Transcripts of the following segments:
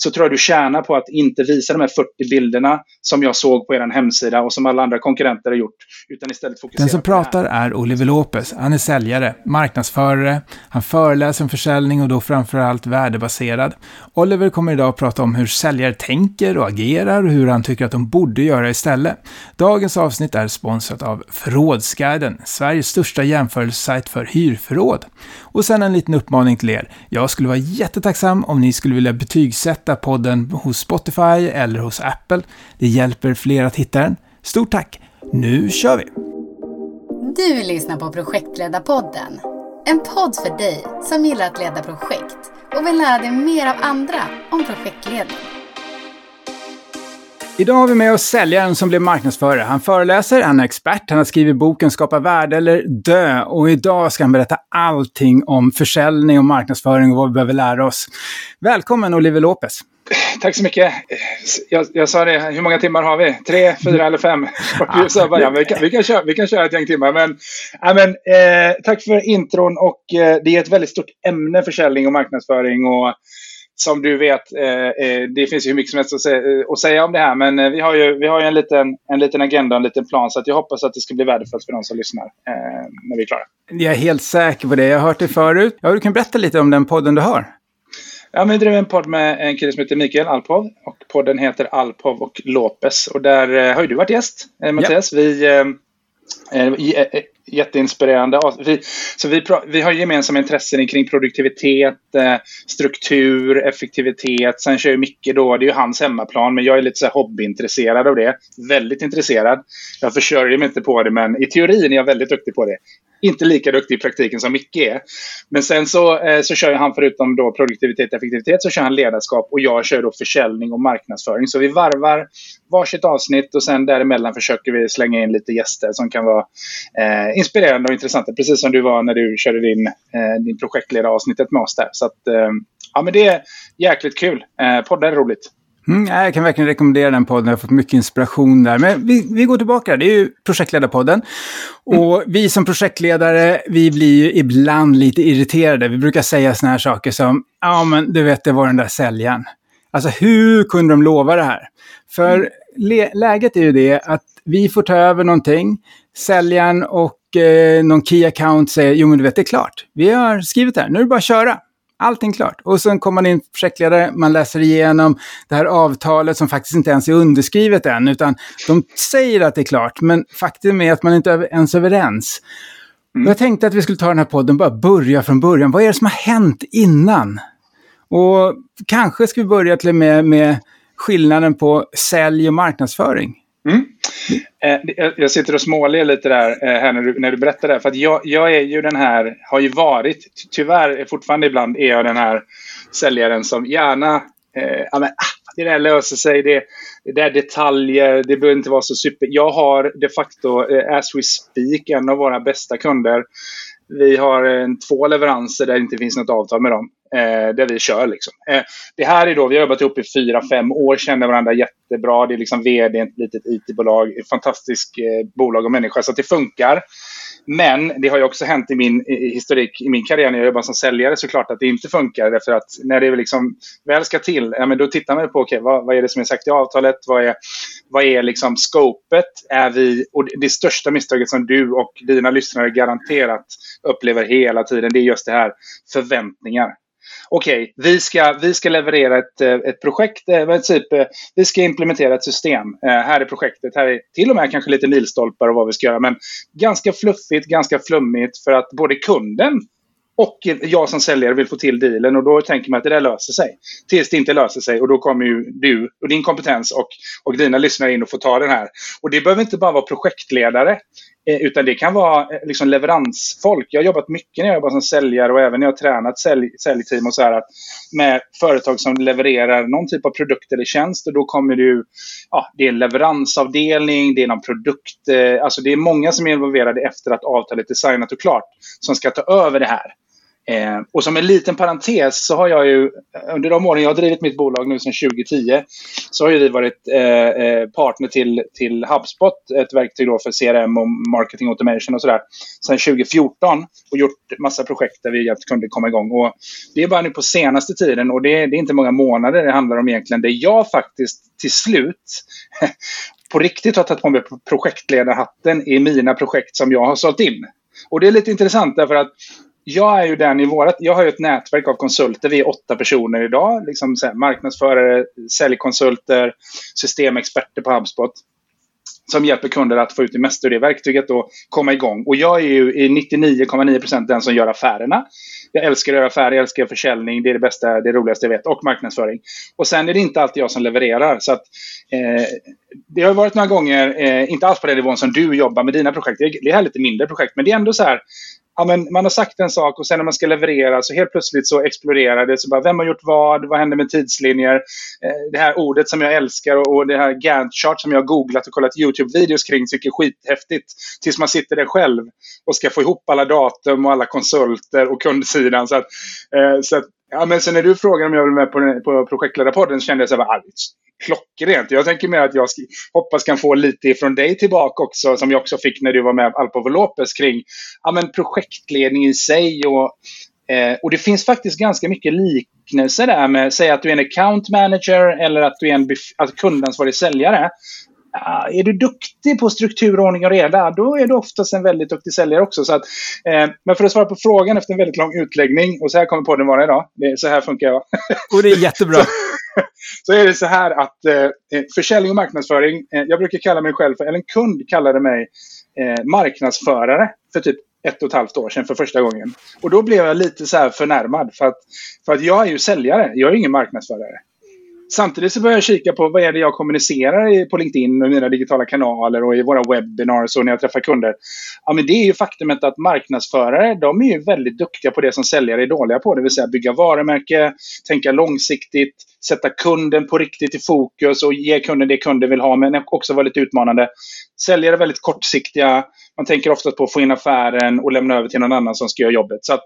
så tror jag du tjänar på att inte visa de här 40 bilderna som jag såg på er hemsida och som alla andra konkurrenter har gjort. Utan istället fokusera Den som pratar är Oliver Lopez. Han är säljare, marknadsförare, han föreläser om försäljning och då framförallt värdebaserad. Oliver kommer idag att prata om hur säljare tänker och agerar och hur han tycker att de borde göra istället. Dagens avsnitt är sponsrat av Förrådsguiden, Sveriges största jämförelsesajt för hyrförråd. Och sen en liten uppmaning till er. Jag skulle vara jättetacksam om ni skulle vilja betygsätta podden hos Spotify eller hos Apple. Det hjälper fler att hitta den. Stort tack! Nu kör vi! Du lyssnar på Projektledarpodden. En podd för dig som gillar att leda projekt och vill lära dig mer av andra om projektledning. Idag har vi med oss säljaren som blev marknadsförare. Han föreläser, han är expert, han har skrivit boken Skapa värde eller dö och idag ska han berätta allting om försäljning och marknadsföring och vad vi behöver lära oss. Välkommen Oliver Lopez! Tack så mycket. Jag, jag, sa det, hur många timmar har vi? Tre, fyra eller fem? Så bara, ja, vi, kan, vi, kan köra, vi kan köra ett gäng timmar. Men, ja, men, eh, tack för intron och eh, det är ett väldigt stort ämne försäljning och marknadsföring. Och, som du vet, eh, eh det finns ju hur mycket som helst att säga, eh, att säga om det här. Men eh, vi har ju, vi har ju en, liten, en liten agenda och en liten plan. Så att jag hoppas att det ska bli värdefullt för de som lyssnar när vi är klara. Jag är helt säker på det. Jag har hört det förut. Ja, du kan berätta lite om den podden du har. Ja, men vi driver en podd med en kille som heter Mikael Alpov. Och podden heter Alpov och Lopez. Och där eh, har ju du varit gäst, eh, Mattias. Ja. Vi, eh, eh, eh jätteinspirerande. Vi, så vi, vi har gemensamma intressen kring produktivitet, eh, struktur, effektivitet. Sen kör ju Micke då, det är ju hans hemmaplan, men jag är lite så hobbyintresserad av det. Väldigt intresserad. Jag försörjer mig inte på det, men i teorin är jag väldigt duktig på det inte lika duktig i praktiken som Micke är. Men sen så, eh, så kör han förutom då produktivitet och effektivitet så kör han ledarskap och jag kör då försäljning och marknadsföring. Så vi varvar varsitt avsnitt och sen däremellan försöker vi slänga in lite gäster som kan vara eh, inspirerande och intressanta. Precis som du var när du körde din, eh, din projektledaravsnittet med oss där. Så att, eh, ja men det är jäkligt kul. Eh, poddar är roligt. Mm, jag kan verkligen rekommendera den podden. Jag har fått mycket inspiration där. Men vi, vi går tillbaka. Det är ju Projektledarpodden. Och mm. vi som projektledare, vi blir ju ibland lite irriterade. Vi brukar säga såna här saker som, ja men du vet, det var den där säljaren. Alltså hur kunde de lova det här? För mm. läget är ju det att vi får ta över någonting. Säljaren och eh, någon key account säger, jo men du vet, det är klart. Vi har skrivit det här, nu är det bara att köra. Allting klart. Och sen kommer man in projektledare, man läser igenom det här avtalet som faktiskt inte ens är underskrivet än, utan de säger att det är klart, men faktum är att man inte är ens överens. Mm. Jag tänkte att vi skulle ta den här podden och bara börja från början. Vad är det som har hänt innan? Och kanske ska vi börja till med, med skillnaden på sälj och marknadsföring. Mm. Eh, jag sitter och småler lite där eh, här när du, när du berättar det. För att jag, jag är ju den här, har ju varit, tyvärr fortfarande ibland är jag den här säljaren som gärna, eh, ja men, ah, det där löser sig, det, det där detaljer, det behöver inte vara så super. Jag har de facto, eh, as we speak, en av våra bästa kunder. Vi har eh, två leveranser där det inte finns något avtal med dem eh, där vi kör. Liksom. Eh, det här är då, vi har jobbat ihop i fyra, fem år, känner varandra jättebra. Det är liksom vd ett litet IT-bolag, fantastiskt eh, bolag och människa, så det funkar. Men det har ju också hänt i min historik, i min karriär när jag jobbar som säljare såklart att det inte funkar. Därför att när det liksom väl ska till, ja, men då tittar man på okay, vad, vad är det som är sagt i avtalet? Vad är, vad är liksom scopet? Är vi, och det största misstaget som du och dina lyssnare garanterat upplever hela tiden, det är just det här förväntningar okej, okay, vi, ska, vi ska leverera ett, eh, ett projekt, eh, typ, eh, vi ska implementera ett system. Eh, här är projektet, här är till och med kanske lite milstolpar och vad vi ska göra. Men ganska fluffigt, ganska flummigt för att både kunden och jag som säljare vill få till dealen och då tänker man att det där löser sig. Tills det inte löser sig och då kommer ju du och din kompetens och, och dina lyssnare in och får ta den här. Och det behöver inte bara vara projektledare. Eh, utan det kan vara eh, liksom leveransfolk. Jag har jobbat mycket när jag jobbat som säljare och även när jag har tränat sälj, säljteam och så här. med företag som levererar någon typ av produkt eller tjänst. Och då kommer det ja, det är en leveransavdelning, det är någon produkt. Eh, alltså det är många som är involverade efter att avtalet är signat och klart. Som ska ta över det här. Eh, och som en liten parentes så har jag ju under de åren jag har drivit mitt bolag nu sedan 2010 så har ju vi varit eh, eh, partner till, till HubSpot, ett verktyg då för CRM och marketing automation och sådär, sedan 2014 och gjort massa projekt där vi hjälpt kunder komma igång. Och det är bara nu på senaste tiden och det, det är inte många månader det handlar om egentligen, det jag faktiskt till slut på riktigt har tagit på mig projektledarhatten i mina projekt som jag har sålt in. Och det är lite intressant därför att jag är ju den i vårat, jag har ju ett nätverk av konsulter, vi är åtta personer idag. Liksom så här, marknadsförare, säljkonsulter, systemexperter på HubSpot. Som hjälper kunder att få ut det mesta ur det verktyget och komma igång. Och jag är ju i 99,9% den som gör affärerna. Jag älskar att göra affärer, jag älskar försäljning, det är det bästa, det roligaste jag vet. Och marknadsföring. Och sen är det inte alltid jag som levererar. Så att, eh, det har varit några gånger, eh, inte alls på den nivån som du jobbar med dina projekt. Det är lite mindre projekt, men det är ändå så här ja, men man har sagt en sak och sen när man ska leverera så helt plötsligt så exploderar det. Så bara, vem har gjort vad? Vad händer med tidslinjer? Eh, det här ordet som jag älskar och, det här Gantt-chart som jag har googlat och kollat YouTube-videos kring tycker är skithäftigt. Tills man sitter där själv och ska få ihop alla datum och alla konsulter och kundsidan. Så att, eh, så att Ja, men sen när du frågade om jag vill med på, på projektledarpodden så kände jag så här, klockrent. Jag tänker mer att jag hoppas kan få lite ifrån dig tillbaka också, som jag också fick när du var med Alpo Lopez kring ja, men projektledning i sig. Och, eh, och det finns faktiskt ganska mycket liknelser där med, säg att du är en account manager eller att du är en att alltså kundansvarig säljare. Är du duktig på struktur, ordning och reda, då är du oftast en väldigt duktig säljare också. Så att, eh, men för att svara på frågan efter en väldigt lång utläggning, och så här kommer podden vara idag, det, så här funkar jag. och det är jättebra. så, så, är det så här att eh, försäljning och marknadsföring, eh, jag brukar kalla mig själv för, eller en kund kallade mig eh, marknadsförare för typ ett och ett halvt år sedan för första gången. Och då blev jag lite så här förnärmad för att, för att jag är ju säljare, jag är ingen marknadsförare. Samtidigt så börjar jag kika på vad är det jag kommunicerar på LinkedIn och mina digitala kanaler och i våra webinars och när jag träffar kunder. Ja, men det är ju faktumet att marknadsförare, de är ju väldigt duktiga på det som säljare är dåliga på. Det vill säga bygga varumärke, tänka långsiktigt, sätta kunden på riktigt i fokus och ge kunden det kunden vill ha, men också vara lite utmanande. Säljare är väldigt kortsiktiga. Man tänker ofta på att få in affären och lämna över till någon annan som ska göra jobbet. Så att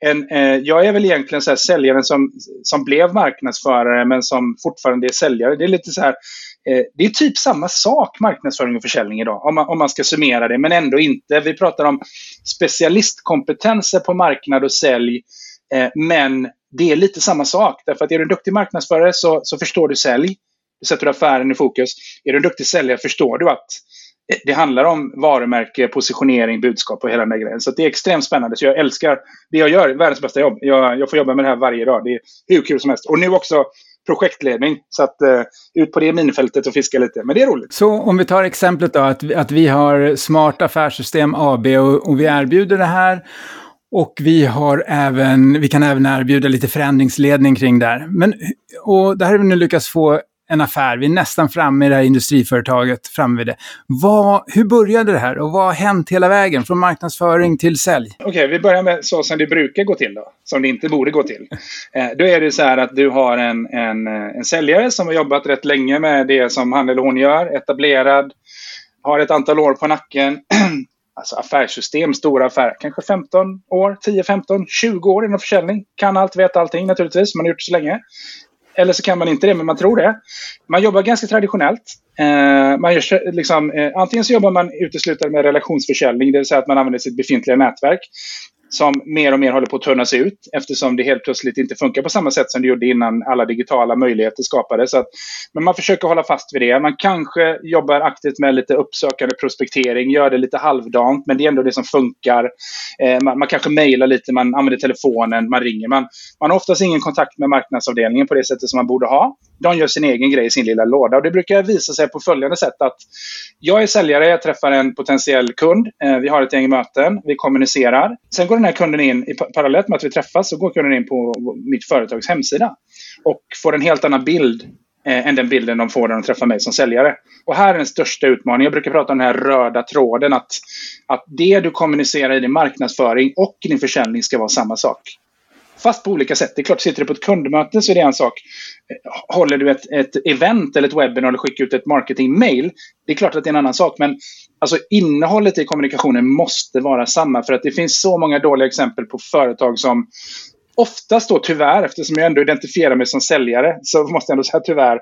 en, eh, jag är väl egentligen så här säljaren som, som blev marknadsförare men som fortfarande är säljare. Det är lite så här, eh, det är typ samma sak marknadsföring och försäljning idag om man, om man ska summera det, men ändå inte. Vi pratar om specialistkompetenser på marknad och sälj, eh, men det är lite samma sak. Därför att är du en duktig marknadsförare så, så förstår du sälj. Du sätter affären i fokus. Är du en duktig säljare förstår du att Eh, det handlar om varumärke, positionering, budskap och hela den där grejen. Så det är extremt spännande. Så jag älskar det jag gör. Världens bästa jobb. Jag, jag får jobba med det här varje dag. Det är hur kul som helst. Och nu också projektledning. Så att uh, ut på det minfältet och fiska lite. Men det är roligt. Så om vi tar exemplet då att, att vi har Smart Affärssystem AB och, och vi erbjuder det här. Och vi, har även, vi kan även erbjuda lite förändringsledning kring det här. Men, och det här har vi nu lyckats få en affär. Vi är nästan framme i det här industriföretaget. Framme vid det. Vad, hur började det här och vad har hänt hela vägen från marknadsföring till sälj? Okej, okay, vi börjar med så som det brukar gå till då. Som det inte borde gå till. Eh, då är det så här att du har en, en, en säljare som har jobbat rätt länge med det som han eller hon gör. Etablerad. Har ett antal år på nacken. Alltså affärssystem, stora affärer. Kanske 15 år, 10, 15, 20 år inom försäljning. Kan allt, vet allting naturligtvis. Man har gjort det så länge. Eller så kan man inte det, men man tror det. Man jobbar ganska traditionellt. Eh, man gör, liksom, eh, antingen så jobbar man uteslutande med relationsförsäljning, det vill säga att man använder sitt befintliga nätverk som mer och mer håller på att tunnas ut eftersom det helt plötsligt inte funkar på samma sätt som det gjorde innan alla digitala möjligheter skapades. Så att, men man försöker hålla fast vid det. Man kanske jobbar aktivt med lite uppsökande prospektering, gör det lite halvdant, men det är ändå det som funkar. Eh, man, man, kanske mejlar lite, man använder telefonen, man ringer. Man, man har oftast ingen kontakt med marknadsavdelningen på det sättet som man borde ha. De gör sin egen grej i sin lilla låda och det brukar visa sig på följande sätt att jag är säljare, jag träffar en potentiell kund, eh, vi har ett gäng möten, vi kommunicerar. Sen går den här kunden in, parallellt med att vi träffas, så går kunden in på mitt företags hemsida och får en helt annan bild eh, än den bilden de får när de träffar mig som säljare. Och här är den största utmaningen. Jag brukar prata om den här röda tråden, att, att det du kommunicerar i din marknadsföring och din försäljning ska vara samma sak. Fast på olika sätt. Det är klart, sitter du på ett kundmöte så är det en sak. Håller du ett, ett event eller ett webbinar eller skickar ut ett marketing-mail, det är klart att det är en annan sak. Men alltså, innehållet i kommunikationen måste vara samma. För att det finns så många dåliga exempel på företag som oftast då tyvärr, eftersom jag ändå identifierar mig som säljare, så måste jag ändå säga tyvärr,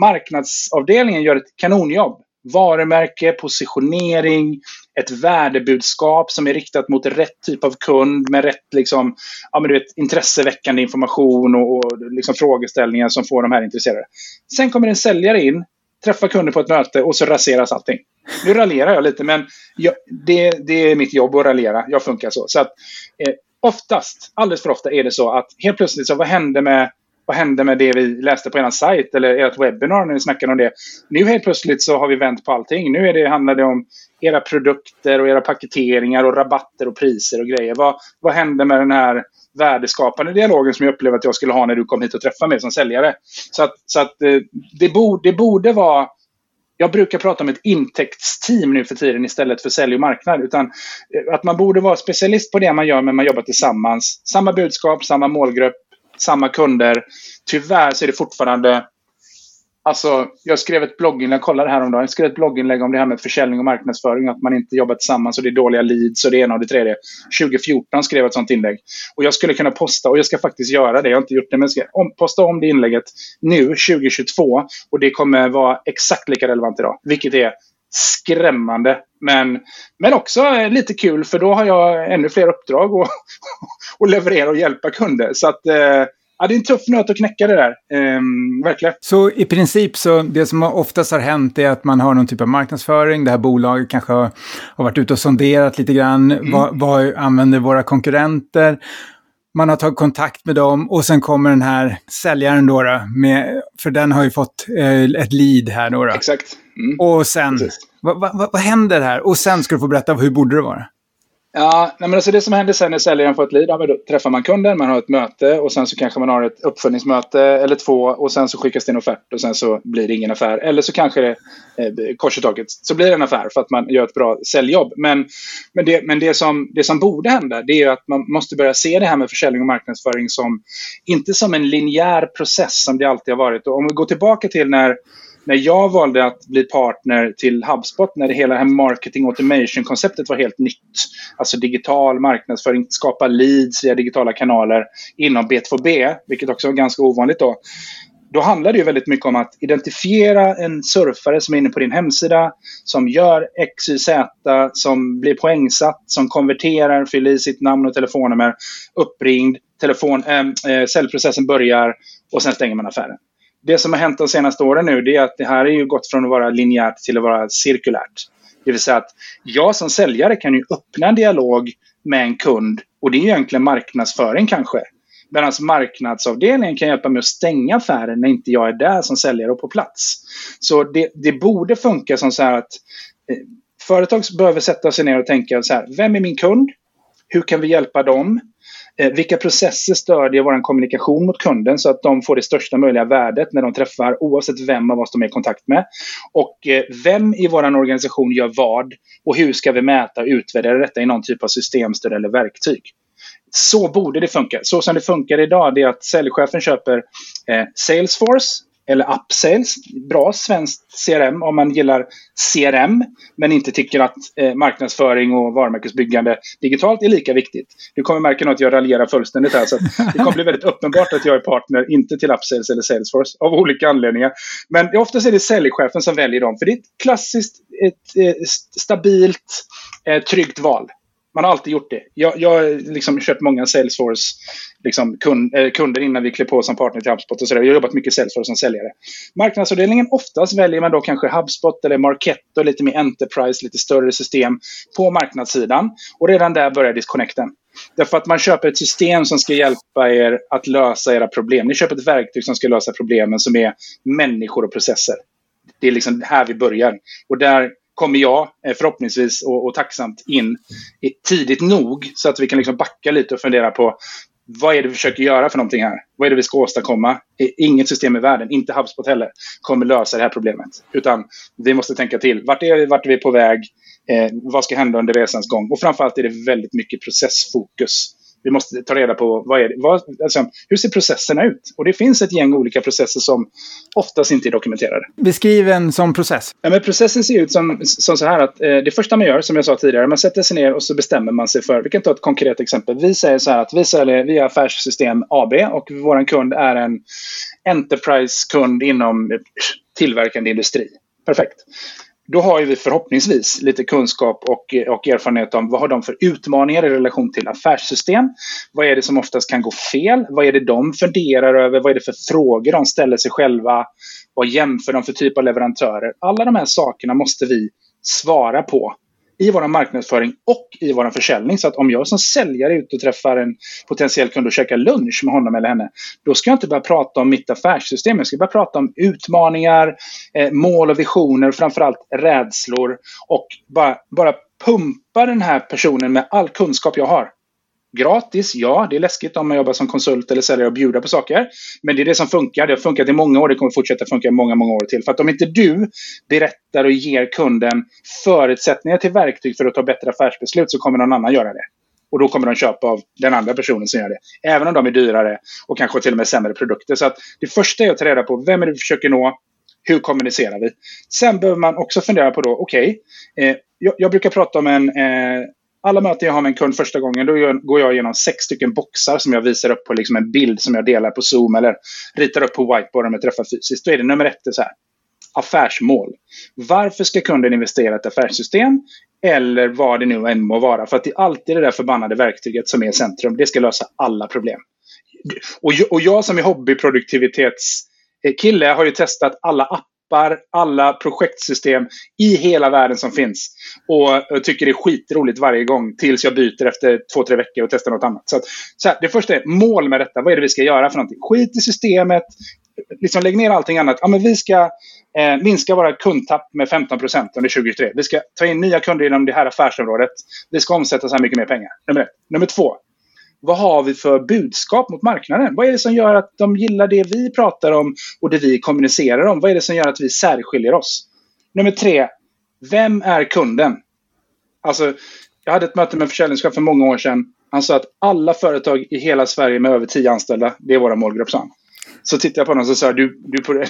marknadsavdelningen gör ett kanonjobb. Varumärke, positionering, ett värdebudskap som är riktat mot rätt typ av kund med rätt liksom, ja, men du vet, intresseväckande information och, och liksom frågeställningar som får de här intresserade. Sen kommer en säljare in, träffar kunder på ett möte och så raseras allting. Nu raljerar jag lite, men jag, det, det, är mitt jobb att raljera. Jag funkar så. så att, eh, oftast, alldeles för ofta är det så att helt plötsligt så vad hände med vad hände med det vi läste på er sajt eller ert webbinar när ni snackade om det? Nu helt plötsligt så har vi vänt på allting. Nu är det, handlar det om era produkter och era paketeringar och rabatter och priser och grejer. Vad, vad hände med den här värdeskapande dialogen som jag upplevde att jag skulle ha när du kom hit och träffade mig som säljare? Så att, så att eh, det, borde, det borde vara jag brukar prata om ett intäktsteam nu för tiden istället för sälj och marknad. Utan eh, att man borde vara specialist på det man gör, men man jobbar tillsammans. Samma budskap, samma målgrupp, samma kunder. Tyvärr så är det fortfarande Alltså, jag skrev ett blogginlägg, jag kollade häromdagen, jag skrev ett blogginlägg om det här med försäljning och marknadsföring, att man inte jobbar tillsammans och det är dåliga leads och det ena och det tredje. 2014 skrev jag ett sånt inlägg. Och jag skulle kunna posta, och jag ska faktiskt göra det, jag har inte gjort det, men jag ska om, posta om det inlägget nu, 2022. Och det kommer vara exakt lika relevant idag, vilket är skrämmande. Men, men också lite kul, för då har jag ännu fler uppdrag att leverera och hjälpa kunder. Så att eh, Ja, det är en tuff nöt att knäcka det där. Ehm, verkligen. Så i princip så det som oftast har hänt är att man har någon typ av marknadsföring. Det här bolaget kanske har, har varit ute och sonderat lite grann. Mm. Vad, vad använder våra konkurrenter? Man har tagit kontakt med dem och sen kommer den här säljaren då, då med, för den har ju fått eh, ett lead här då. då. Exakt. Mm. Och sen, vad, vad, vad händer här? Och sen ska du få berätta, hur borde det vara? Ja, nej men alltså det som händer sen när säljaren får ett lead, ja, då träffar man kunden, man har ett möte och sen så kanske man har ett uppföljningsmöte eller två och sen så skickas det en offert och sen så blir det ingen affär. Eller så kanske det, eh, kors i taket, så blir det en affär för att man gör ett bra säljjobb. Men, men, det, men det, som, det som borde hända, det är att man måste börja se det här med försäljning och marknadsföring som, inte som en linjär process som det alltid har varit. Och om vi går tillbaka till när när jag valde att bli partner till HubSpot, när det hela det här marketing automation-konceptet var helt nytt, alltså digital marknadsföring, skapa leads via digitala kanaler inom B2B, vilket också var ganska ovanligt då. Då handlar det ju väldigt mycket om att identifiera en surfare som är inne på din hemsida, som gör XYZ, som blir poängsatt, som konverterar, fyller i sitt namn och telefonnummer, uppringd, telefon, äh, säljprocessen börjar och sen stänger man affären det som har hänt de senaste åren nu det är att det här är ju gått från att vara linjärt till att vara cirkulärt. Det vill säga att jag som säljare kan ju öppna en dialog med en kund och det är egentligen marknadsföring kanske. Medan marknadsavdelningen kan hjälpa mig att stänga affären när inte jag är där som säljare och på plats. Så det, det borde funka som så här att eh, företag behöver sätta sig ner och tänka så här, vem är min kund? Hur kan vi hjälpa dem? Eh, vilka processer stödjer vår kommunikation mot kunden så att de får det största möjliga värdet när de träffar oavsett vem av oss de är i kontakt med. Och eh, vem i vår organisation gör vad och hur ska vi mäta och utvärdera detta i någon typ av systemstöd eller verktyg. Så borde det funka. Så som det funkar idag det är att säljchefen köper eh, Salesforce eller Upsales. Bra svenskt CRM om man gillar CRM men inte tycker att eh, marknadsföring och varumärkesbyggande digitalt är lika viktigt. Du kommer märka nu att jag raljerar fullständigt här. Så det kommer bli väldigt uppenbart att jag är partner, inte till Upsales eller Salesforce av olika anledningar. Men oftast är det säljchefen som väljer dem. För det är ett klassiskt, ett, eh, ett stabilt, eh, tryggt val. Man har alltid gjort det. Jag, jag har liksom köpt många Salesforce liksom, kund, eh, kunder innan vi klev på som partner till HubSpot. Och så där. Jag har jobbat mycket Salesforce som säljare. Marknadsavdelningen, oftast väljer man då kanske HubSpot eller Marketo, lite mer Enterprise, lite större system på marknadssidan. Och redan där börjar disconnecten. Därför att man köper ett system som ska hjälpa er att lösa era problem. Ni köper ett verktyg som ska lösa problemen som är människor och processer. Det är liksom här vi börjar. Och där kommer jag eh, förhoppningsvis och, och tacksamt in tidigt nog så att vi kan liksom backa lite och fundera på vad är det vi försöker göra för någonting här? Vad är det vi ska åstadkomma? Eh, inget system i världen, inte HubSpot heller, kommer lösa det här problemet. Utan vi måste tänka till. Vart är vi, vart är vi på väg? Eh, vad ska hända under resans gång? Och framförallt är det väldigt mycket processfokus. Vi måste ta reda på vad är det, vad, alltså, hur ser processerna ut? Och det finns ett gäng olika processer som oftast inte är dokumenterade. Beskriv en sån process. Ja, men processen ser ut som, som så här att eh, det första man gör, som jag sa tidigare, man sätter sig ner och så bestämmer man sig för, vi kan ta ett konkret exempel. Vi säger så här att vi säljer, vi är affärssystem AB och vår kund är en Enterprise-kund inom tillverkande industri. Perfekt. Då har vi förhoppningsvis lite kunskap och, och erfarenhet om vad har de för utmaningar i relation till affärssystem. Vad är det som oftast kan gå fel? Vad är det de funderar över? Vad är det för frågor de ställer sig själva? Vad jämför de för typ av leverantörer? Alla de här sakerna måste vi svara på i vår marknadsföring och i vår försäljning. Så att om jag som säljare är ute och träffar en potentiell kund och käkar lunch med honom eller henne, då ska jag inte börja prata om mitt affärssystem. Jag ska börja prata om utmaningar, eh, mål och visioner, framförallt rädslor och bara, bara pumpa den här personen med all kunskap jag har. Gratis, ja, det är läskigt om man jobbar som konsult eller säljare och bjuder på saker. Men det är det som funkar. Det har funkat i många år. Det kommer fortsätta funka i många, många år till. För att om inte du berättar och ger kunden förutsättningar till verktyg för att ta bättre affärsbeslut så kommer någon annan göra det. Och då kommer de köpa av den andra personen som gör det. Även om de är dyrare och kanske till och med sämre produkter. Så att det första är att ta reda på vem är det vi försöker nå. Hur kommunicerar vi? Sen behöver man också fundera på då, okej, okay, eh, jag, jag, brukar prata om en, eh, alla möten jag har med en kund första gången, då går jag igenom sex stycken boxar som jag visar upp på liksom en bild som jag delar på Zoom eller ritar upp på whiteboard om jag träffar fysiskt. Då är det nummer ett, det så här. Affärsmål. Varför ska kunden investera i ett affärssystem? Eller vad det nu än må vara. För att det är alltid det där förbannade verktyget som är centrum. Det ska lösa alla problem. Och, och jag som är hobbyproduktivitetskille eh, har ju testat alla appar mappar alla projektsystem i hela världen som finns. Och tycker det är skitroligt varje gång tills jag byter efter två, tre veckor och testar något annat. Så, att, så här, det första är mål med detta. Vad är det vi ska göra för någonting? Skit i systemet. Liksom lägg ner allting annat. Ja, men vi ska eh, minska våra kundtapp med 15 procent under 2023. Vi ska ta in nya kunder inom det här affärsområdet. Vi ska omsätta så här mycket mer pengar. Nummer ett. Nummer två vad har vi för budskap mot marknaden? Vad är det som gör att de gillar det vi pratar om och det vi kommunicerar om? Vad är det som gör att vi särskiljer oss? Nummer tre, vem är kunden? Alltså, jag hade ett möte med en försäljningschef för många år sedan. Han sa att alla företag i hela Sverige med över tio anställda, det är våra målgrupp, sa han. Så tittade jag på honom och sa, du, du,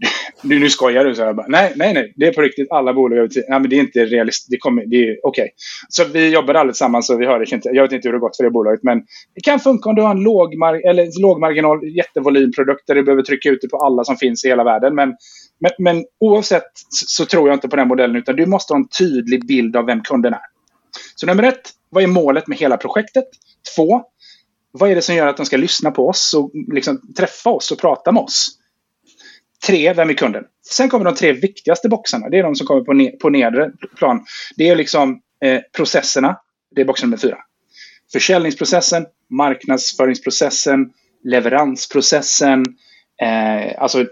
nu, nu skojar du. Så jag bara, nej, nej, nej. Det är på riktigt alla bolag över Nej, men det är inte realistiskt. Det, kommer, det är okej. Okay. Så vi jobbar allesammans. så vi hördes inte. Jag vet inte hur det gått för det bolaget. Men det kan funka om du har en lågmar eller lågmarginal jättevolymprodukt där du behöver trycka ut det på alla som finns i hela världen. Men, men, men oavsett så tror jag inte på den modellen. Utan du måste ha en tydlig bild av vem kunden är. Så nummer ett, vad är målet med hela projektet? Två, vad är det som gör att de ska lyssna på oss och liksom träffa oss och prata med oss? Tre, vem är kunden? Sen kommer de tre viktigaste boxarna. Det är de som kommer på, ne på nedre plan. Det är liksom eh, processerna. Det är box nummer fyra. Försäljningsprocessen, marknadsföringsprocessen, leveransprocessen. Eh, alltså,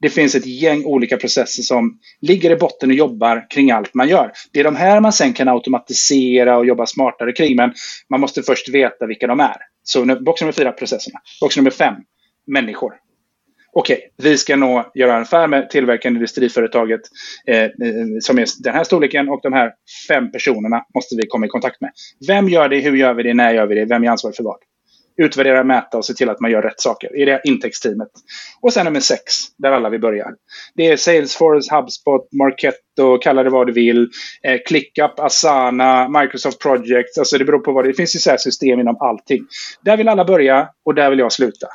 det finns ett gäng olika processer som ligger i botten och jobbar kring allt man gör. Det är de här man sen kan automatisera och jobba smartare kring, men man måste först veta vilka de är. Så box nummer fyra, processerna. Box nummer fem, människor okej, okay, vi ska nå, göra en affär med tillverkande industriföretaget eh, eh, som är den här storleken och de här fem personerna måste vi komma i kontakt med. Vem gör det, hur gör vi det, när gör vi det, vem är ansvarig för vad? Utvärdera, mäta och se till att man gör rätt saker Är det intäktsteamet. Och sen nummer sex, där alla vi börjar. Det är Salesforce, HubSpot, Marketo, kalla det vad du vill. Eh, ClickUp, Asana, Microsoft Projects. Alltså det beror på vad det, det finns ju så system inom allting. Där vill alla börja och där vill jag sluta.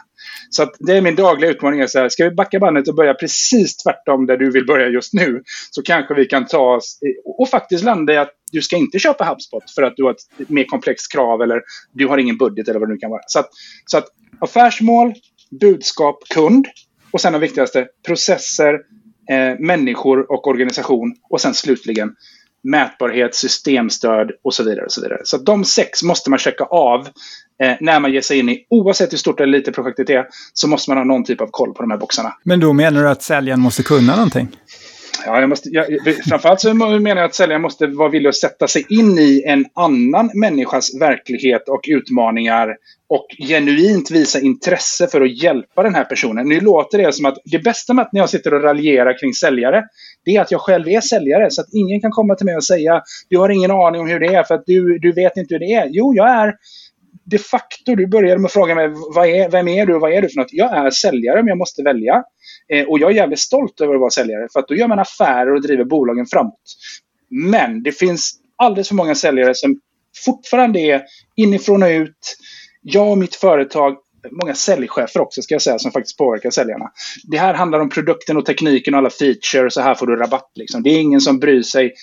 Så det är min dagliga utmaning. så här, ska vi backa bandet och börja precis tvärtom där du vill börja just nu så kanske vi kan ta oss och faktiskt landa i att du ska inte köpa HubSpot för att du har ett mer komplext krav eller du har ingen budget eller vad det nu kan vara. Så att, så att affärsmål, budskap, kund och sen det viktigaste processer, eh, människor och organisation och sen slutligen mätbarhet, systemstöd och så vidare. Och så vidare. så de sex måste man checka av eh, när man ger sig in i, oavsett hur stort eller litet projektet är, så måste man ha någon typ av koll på de här boxarna. Men då menar du att säljaren måste kunna någonting? Ja, jag måste, jag, framförallt så menar jag att säljaren måste vara villig att sätta sig in i en annan människas verklighet och utmaningar och genuint visa intresse för att hjälpa den här personen. Nu låter det som att det bästa med att när jag sitter och raljerar kring säljare, det är att jag själv är säljare. Så att ingen kan komma till mig och säga du har ingen aning om hur det är för att du, du vet inte hur det är. Jo, jag är de facto, du började med att fråga mig vad är, vem är du och vad är du för något? Jag är säljare men jag måste välja. Eh, och jag är jävligt stolt över att vara säljare för att då gör man affärer och driver bolagen framåt. Men det finns alldeles för många säljare som fortfarande är inifrån och ut. Jag och mitt företag många säljchefer också ska jag säga som faktiskt påverkar säljarna. Det här handlar om produkten och tekniken och alla features så här får du rabatt. Liksom. Det är ingen som bryr sig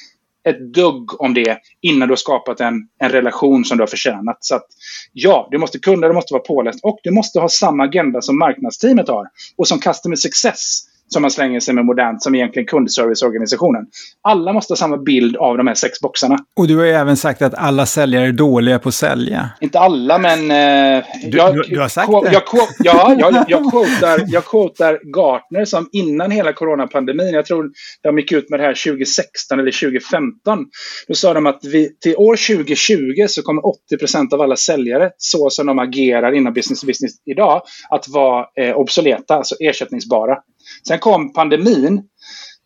ett dugg om det innan du har skapat en, en relation som du har förtjänat. Så att, ja, du måste kunna, du måste vara påläst och du måste ha samma agenda som marknadsteamet har och som Customer Success som man slänger sig med modernt, som egentligen kundserviceorganisationen. Alla måste ha samma bild av de här sex boxarna. Och du har ju även sagt att alla säljare är dåliga på att sälja. Inte alla, men... Eh, du, jag, du, du, har sagt det? Jag, ja, jag, jag, quotar, jag quotar Gartner som innan hela coronapandemin, jag tror de gick ut med det här 2016 eller 2015. Då sa de att vi, till år 2020 så kommer 80 procent av alla säljare, så som de agerar inom business to business idag, att vara eh, obsoleta, alltså ersättningsbara. Sen kom pandemin.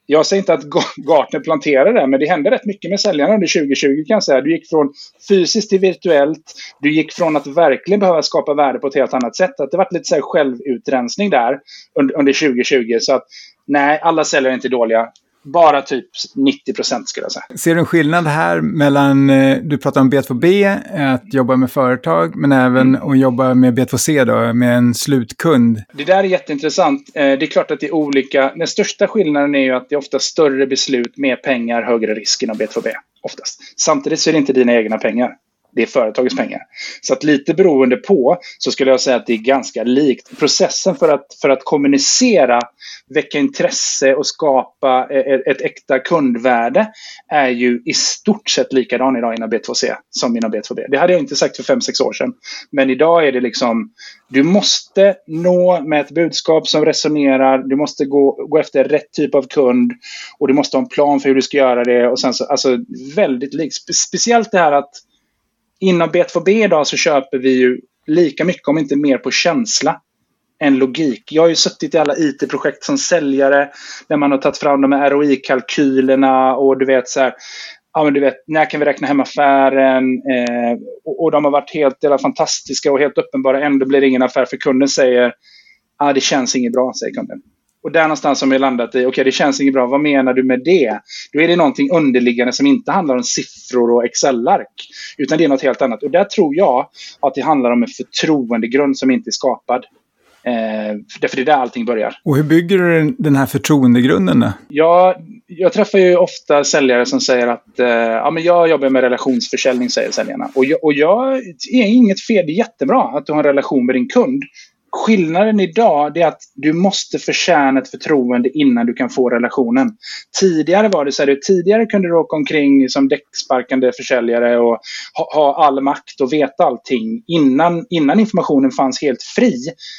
Jag säger inte att Gartner planterade det, men det hände rätt mycket med säljarna under 2020 kan jag säga. Du gick från fysiskt till virtuellt. Du gick från att verkligen behöva skapa värde på ett helt annat sätt. Att det var lite så här självutrensning där under, under 2020. Så att nej, alla säljare är inte dåliga bara typ 90 procent skulle jag säga. Ser du en skillnad här mellan, eh, du pratar om B2B, att jobba med företag, men även mm. att jobba med B2C då, med en slutkund? Det där är jätteintressant. Eh, det är klart att det är olika. Den största skillnaden är ju att det är ofta större beslut, mer pengar, högre risk inom B2B. Oftast. Samtidigt så är det inte dina egna pengar det är företagets pengar. Så att lite beroende på så skulle jag säga att det är ganska likt. Processen för att, för att kommunicera, väcka intresse och skapa ett, ett äkta kundvärde är ju i stort sett likadan idag inom B2C som inom B2B. Det hade jag inte sagt för 5-6 år sedan. Men idag är det liksom, du måste nå med ett budskap som resonerar, du måste gå, gå efter rätt typ av kund och du måste ha en plan för hur du ska göra det. Och sen så, alltså väldigt likt. Speciellt det här att Inom B2B idag så köper vi ju lika mycket, om inte mer, på känsla än logik. Jag har ju suttit i alla IT-projekt som säljare där man har tagit fram de här ROI-kalkylerna och du vet så här, ja men du vet, när kan vi räkna hem affären? Eh, och, och, de har varit helt eller fantastiska och helt uppenbara. Ändå blir det ingen affär för kunden säger, ah, det känns inget bra, säger kunden. Och där någonstans har vi landat i, okej okay, det känns inget bra, vad menar du med det? Då är det någonting underliggande som inte handlar om siffror och Excel-ark. Utan det är något helt annat. Och där tror jag att det handlar om en förtroendegrund som inte är skapad. Eh, därför det är där allting börjar. Och hur bygger du den här förtroendegrunden? Ja, jag träffar ju ofta säljare som säger att eh, ja, men jag jobbar med relationsförsäljning, säger säljarna. Och jag, och jag är inget fel, det är jättebra att du har en relation med din kund. Skillnaden idag är att du måste förtjäna ett förtroende innan du kan få relationen. Tidigare var det så här, tidigare kunde du åka omkring som däcksparkande försäljare och ha, ha, all makt och veta allting innan, innan informationen fanns helt fri.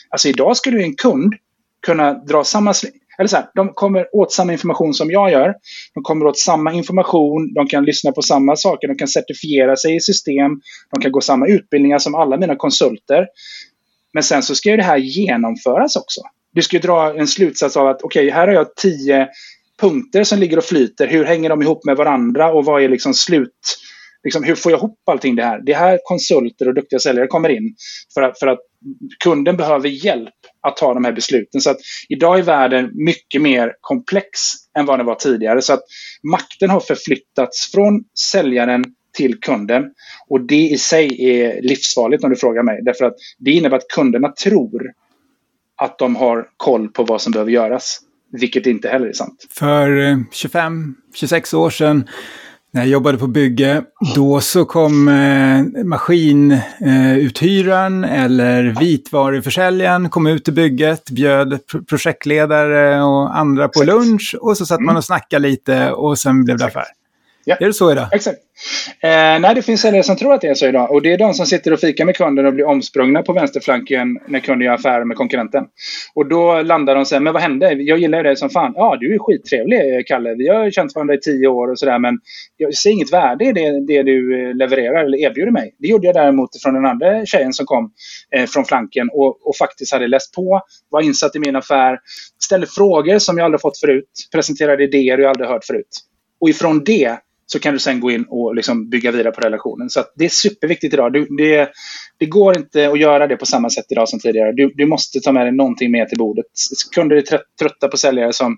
Alltså idag skulle en kund kunna dra samma eller så här, de kommer åt samma information som jag gör. De kommer åt samma information, de kan lyssna på samma saker, de kan certifiera sig i system, de kan gå samma utbildningar som alla mina konsulter. Men sen så ska ju det här genomföras också. Du ska dra en slutsats av att okej, okay, här har jag tio punkter som ligger och flyter. Hur hänger de ihop med varandra och vad är liksom slut... Liksom, hur får jag ihop allting det här? Det är här konsulter och duktiga säljare kommer in. För att, för att kunden behöver hjälp att ta de här besluten. Så att idag är världen mycket mer komplex än vad den var tidigare. Så att makten har förflyttats från säljaren till kunden. Och det i sig är livsfarligt om du frågar mig. Därför att det innebär att kunderna tror att de har koll på vad som behöver göras. Vilket inte heller är sant. För 25-26 eh, år sedan när jag jobbade på bygge, då så kom eh, maskinuthyraren eh, eller vitvaruförsäljaren kom ut till bygget, bjöd projektledare och andra på lunch och så satt man och snackade lite och sen blev det affär. Ja. Är det så idag? Exakt. Eh, nej, det finns säljare som tror att det är så idag. Och det är de som sitter och fikar med kunden och blir omsprungna på vänsterflanken när kunden gör affärer med konkurrenten. Och då landar de och säger, men vad hände? Jag gillar dig som fan. Ja, du är skittrevlig Kalle. Vi har känt varandra i tio år och sådär. Men jag ser inget värde i det, det du levererar eller erbjuder mig. Det gjorde jag däremot från den andra tjejen som kom eh, från flanken och, och faktiskt hade läst på, var insatt i min affär, ställde frågor som jag aldrig fått förut, presenterade idéer jag aldrig hört förut. Och ifrån det så kan du sen gå in och liksom bygga vidare på relationen. Så det är superviktigt idag. Du, det, det, går inte att göra det på samma sätt idag som tidigare. Du, du måste ta med dig någonting mer till bordet. Kunder är trötta på säljare som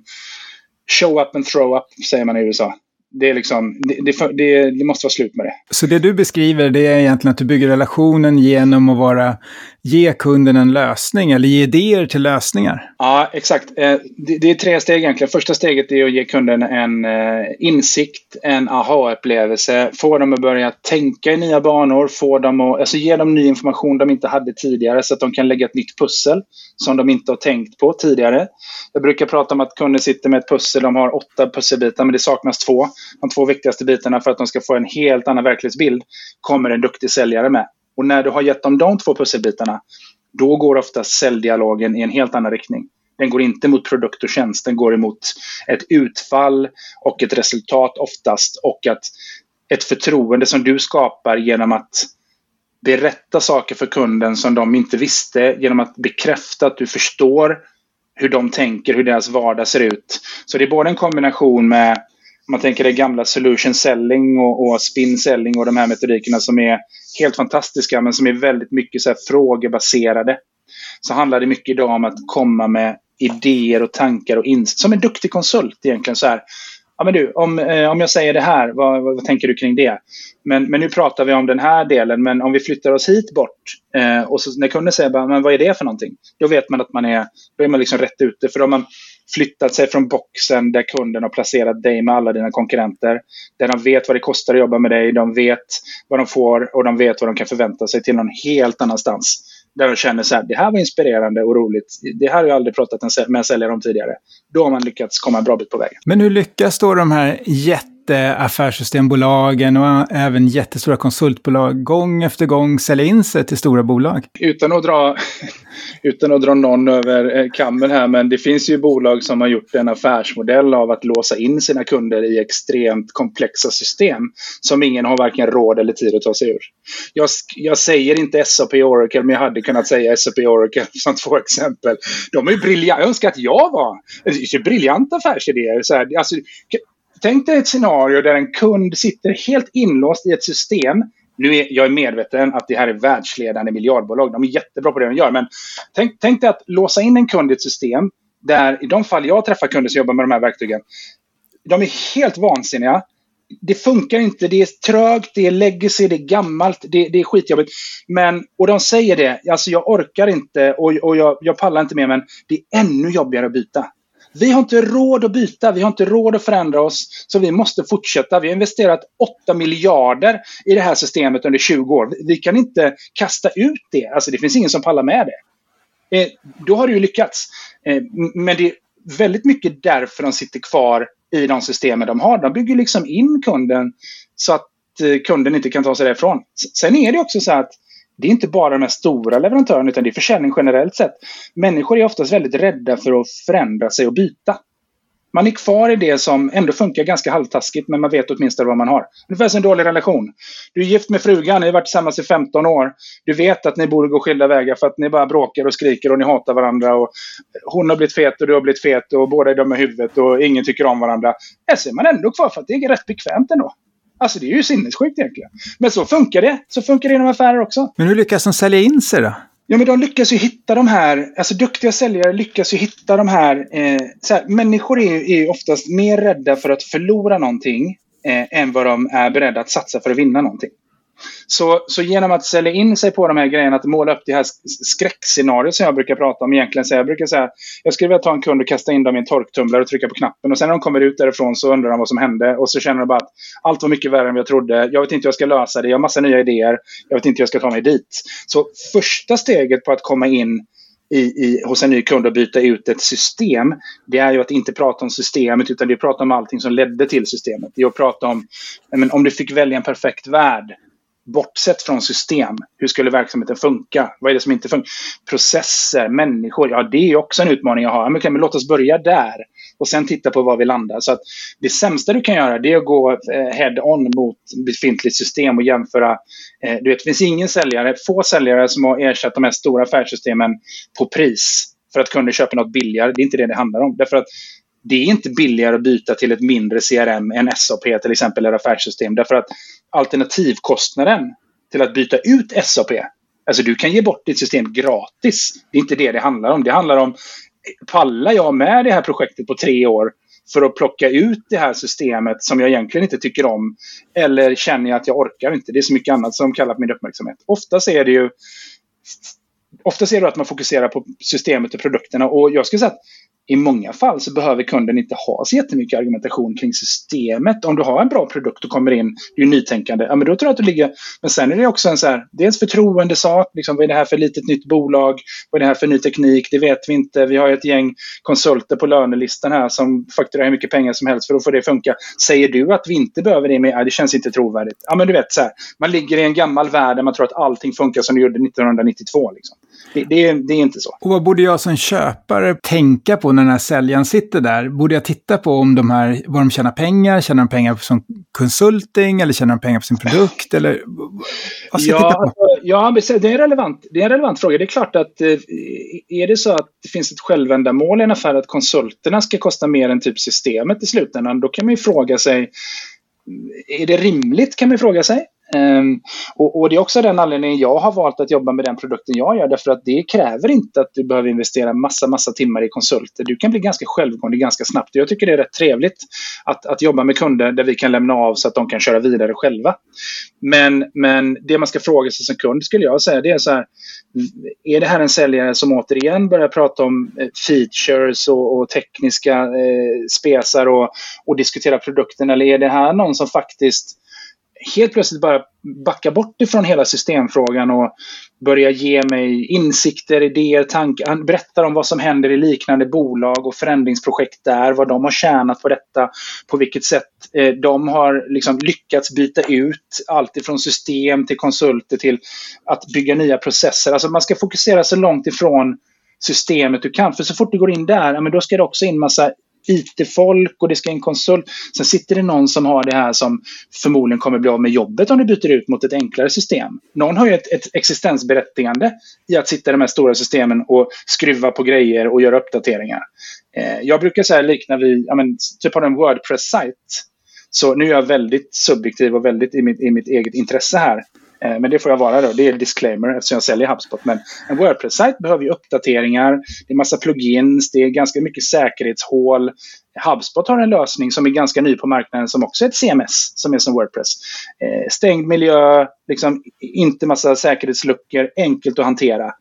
show up and throw up, säger man i USA det, är liksom, det, det, det, måste vara slut med det. Så det du beskriver det är egentligen att du bygger relationen genom att vara, ge kunden en lösning eller ge idéer till lösningar? Ja, exakt. Eh, det, är tre steg egentligen. Första steget är att ge kunden en eh, insikt, en aha-upplevelse, få dem att börja tänka i nya banor, få dem att, alltså ge dem ny information de inte hade tidigare så att de kan lägga ett nytt pussel som de inte har tänkt på tidigare. Jag brukar prata om att kunder sitter med ett pussel, de har åtta pusselbitar men det saknas två de två viktigaste bitarna för att de ska få en helt annan verklighetsbild kommer en duktig säljare med. Och när du har gett dem de två pusselbitarna, då går ofta säljdialogen i en helt annan riktning. Den går inte mot produkt och tjänst, den går emot ett utfall och ett resultat oftast och att ett förtroende som du skapar genom att berätta saker för kunden som de inte visste, genom att bekräfta att du förstår hur de tänker, hur deras vardag ser ut. Så det är både en kombination med man tänker det gamla solution selling och, och spin selling och de här metodikerna som är helt fantastiska men som är väldigt mycket så här frågebaserade. Så handlar det mycket idag om att komma med idéer och tankar och insikt. Som en duktig konsult egentligen. så här. Ja, men du, om, eh, om jag säger det här, vad, vad, vad, tänker du kring det? Men, men nu pratar vi om den här delen, men om vi flyttar oss hit bort eh, och så, när kunden säger bara, men vad är det för någonting? Då vet man att man är, då är man liksom rätt ute. För om man, flyttat sig från boxen där kunden har placerat dig med alla dina konkurrenter. Där de vet vad det kostar att jobba med dig, de vet vad de får och de vet vad de kan förvänta sig till någon helt annanstans. Där de känner så här, det här var inspirerande och roligt. Det här har jag aldrig pratat med en säljare om tidigare. Då har man lyckats komma en bra bit på vägen. Men hur lyckas då de här jätte jätteaffärssystembolagen och även jättestora konsultbolag gång efter gång sälja in sig till stora bolag. Utan att dra, utan att dra någon över eh, kammen här, men det finns ju bolag som har gjort en affärsmodell av att låsa in sina kunder i extremt komplexa system som ingen har varken råd eller tid att ta sig ur. Jag, jag säger inte SAP Oracle, men jag hade kunnat säga SAP Oracle som två exempel. De är ju briljanta. Jag önskar att jag var. Det är briljanta affärsidéer. Så här, alltså, Tänk dig ett scenario där en kund sitter helt inlåst i ett system. Nu är jag är medveten att det här är världsledande miljardbolag. De är jättebra på det de gör. Men tänk, tänk dig att låsa in en kund i ett system där i de fall jag träffar kunder som jobbar med de här verktygen. De är helt vansinniga. Det funkar inte, det är trögt, det är legacy, det är gammalt, det, det är skitjobbigt. Men, och de säger det, alltså jag orkar inte och, och jag, jag pallar inte mer men det är ännu jobbigare att byta. Vi har inte råd att byta, vi har inte råd att förändra oss. Så vi måste fortsätta. Vi har investerat 8 miljarder i det här systemet under 20 år. Vi kan inte kasta ut det. Alltså det finns ingen som pallar med det. Eh, då har det ju lyckats. Eh, men det är väldigt mycket därför de sitter kvar i de systemen de har. De bygger liksom in kunden så att eh, kunden inte kan ta sig därifrån. Sen är det också så att det är inte bara de här stora leverantörerna utan det är försäljning generellt sett. Människor är oftast väldigt rädda för att förändra sig och byta. Man är kvar i det som ändå funkar ganska halvtaskigt men man vet åtminstone vad man har. Ungefär som en dålig relation. Du är gift med frugan, ni har varit tillsammans i 15 år. Du vet att ni borde gå skilda vägar för att ni bara bråkar och skriker och ni hatar varandra. Och hon har blivit fet och du har blivit fet och båda är dumma i huvudet och ingen tycker om varandra. Här ser man ändå kvar för att det är rätt bekvämt ändå. Alltså det är ju sinnessjukt egentligen. Men så funkar det. Så funkar det inom affärer också. Men hur lyckas de sälja in sig då? Ja, men de lyckas ju hitta de här, alltså duktiga säljare lyckas ju hitta de här, eh, här människor är ju är oftast mer rädda för att förlora någonting eh, än vad de är beredda att satsa för att vinna någonting. Så, så genom att sälja in sig på de här grejerna, att måla upp det här skräckscenariot som jag brukar prata om egentligen. Så jag brukar säga, jag skulle vilja ta en kund och kasta in dem i en torktumlare och trycka på knappen. Och sen när de kommer ut därifrån så undrar de vad som hände. Och så känner de bara att allt var mycket värre än jag trodde. Jag vet inte hur jag ska lösa det. Jag har massa nya idéer. Jag vet inte hur jag ska ta mig dit. Så första steget på att komma in i, i, hos en ny kund och byta ut ett system, det är ju att inte prata om systemet utan det är att prata om allting som ledde till systemet. Det är att prata om, men, om du fick välja en perfekt värld, bortsett från system, hur skulle verksamheten funka? Vad är det som inte funkar? Processer, människor, ja det är också en utmaning jag har. Men, okay, men låt oss börja där och sen titta på var vi landar. Så att det sämsta du kan göra det är att gå eh, head-on mot befintligt system och jämföra. Eh, du vet, det finns ingen säljare, få säljare som har ersatt de här stora affärssystemen på pris för att kunder köper något billigare. Det är inte det det handlar om. Därför att det är inte billigare att byta till ett mindre CRM än SAP till exempel, eller affärssystem. Därför att alternativkostnaden till att byta ut SAP, alltså du kan ge bort ditt system gratis. Det är inte det det handlar om. Det handlar om, pallar jag med det här projektet på tre år för att plocka ut det här systemet som jag egentligen inte tycker om? Eller känner jag att jag orkar inte? Det är så mycket annat som kallar på min uppmärksamhet. Ofta är det ju Ofta ser du att man fokuserar på systemet och produkterna och jag skulle säga att i många fall så behöver kunden inte ha så jättemycket argumentation kring systemet. Om du har en bra produkt och kommer in, det är ju nytänkande, ja men då tror jag att du ligger... Men sen är det också en så här, dels förtroendesak, liksom, vad är det här för litet nytt bolag? Vad är det här för ny teknik? Det vet vi inte. Vi har ett gäng konsulter på lönelistan här som fakturerar hur mycket pengar som helst för att få det att funka. Säger du att vi inte behöver det? Med, ja, det känns inte trovärdigt. Ja, men du vet, så här, man ligger i en gammal värld där man tror att allting funkar som det gjorde 1992. Liksom. Det, det, det, är inte så. Och vad borde jag som köpare tänka på när den här säljaren sitter där? Borde jag titta på om de här, vad de tjänar pengar? Tjänar de pengar som konsulting eller tjänar de pengar på sin produkt? Eller, vad ska ja, jag titta på? Alltså, ja, det är, relevant, det är en relevant fråga. Det är klart att eh, är det så att det finns ett självändamål i en affär att konsulterna ska kosta mer än typ systemet i slutändan, då kan man ju fråga sig är det rimligt kan man fråga sig. Um, och, och, det är också den anledningen jag har valt att jobba med den produkten jag gör. Därför att det kräver inte att du behöver investera massa, massa timmar i konsulter. Du kan bli ganska självgående ganska snabbt. Jag tycker det är rätt trevligt att, att jobba med kunder där vi kan lämna av så att de kan köra vidare själva. Men, men det man ska fråga sig som kund skulle jag säga det är så här. Är det här en säljare som återigen börjar prata om eh, features och, och tekniska eh, spesar och, och diskutera produkten? Eller är det här någon som faktiskt helt plötsligt bara backa bort ifrån hela systemfrågan och börja ge mig insikter, idéer, tankar. Han berättar om vad som händer i liknande bolag och förändringsprojekt där, vad de har tjänat på detta, på vilket sätt eh, de har liksom lyckats byta ut allt ifrån system till konsulter till att bygga nya processer. Alltså man ska fokusera så långt ifrån systemet du kan. För så fort du går in där, ja, men då ska det också in massa IT-folk och det ska in konsult. Sen sitter det någon som har det här som förmodligen kommer bli av med jobbet om du byter ut mot ett enklare system. Någon har ju ett, ett existensberättigande i att sitta i de här stora systemen och skruva på grejer och göra uppdateringar. Eh, jag brukar säga likna vid, ja, men, typ har en Wordpress-sajt. Så nu är jag väldigt subjektiv och väldigt i mitt, i mitt eget intresse här. Eh, men det får jag vara då. Det är disclaimer eftersom jag säljer HubSpot. Men en Wordpress-sajt behöver ju uppdateringar. Det är massa plugins. Det är ganska mycket säkerhetshål. HubSpot har en lösning som är ganska ny på marknaden som också är ett CMS som är som Wordpress. Eh, stängd miljö, liksom inte massa säkerhetsluckor, enkelt att hantera.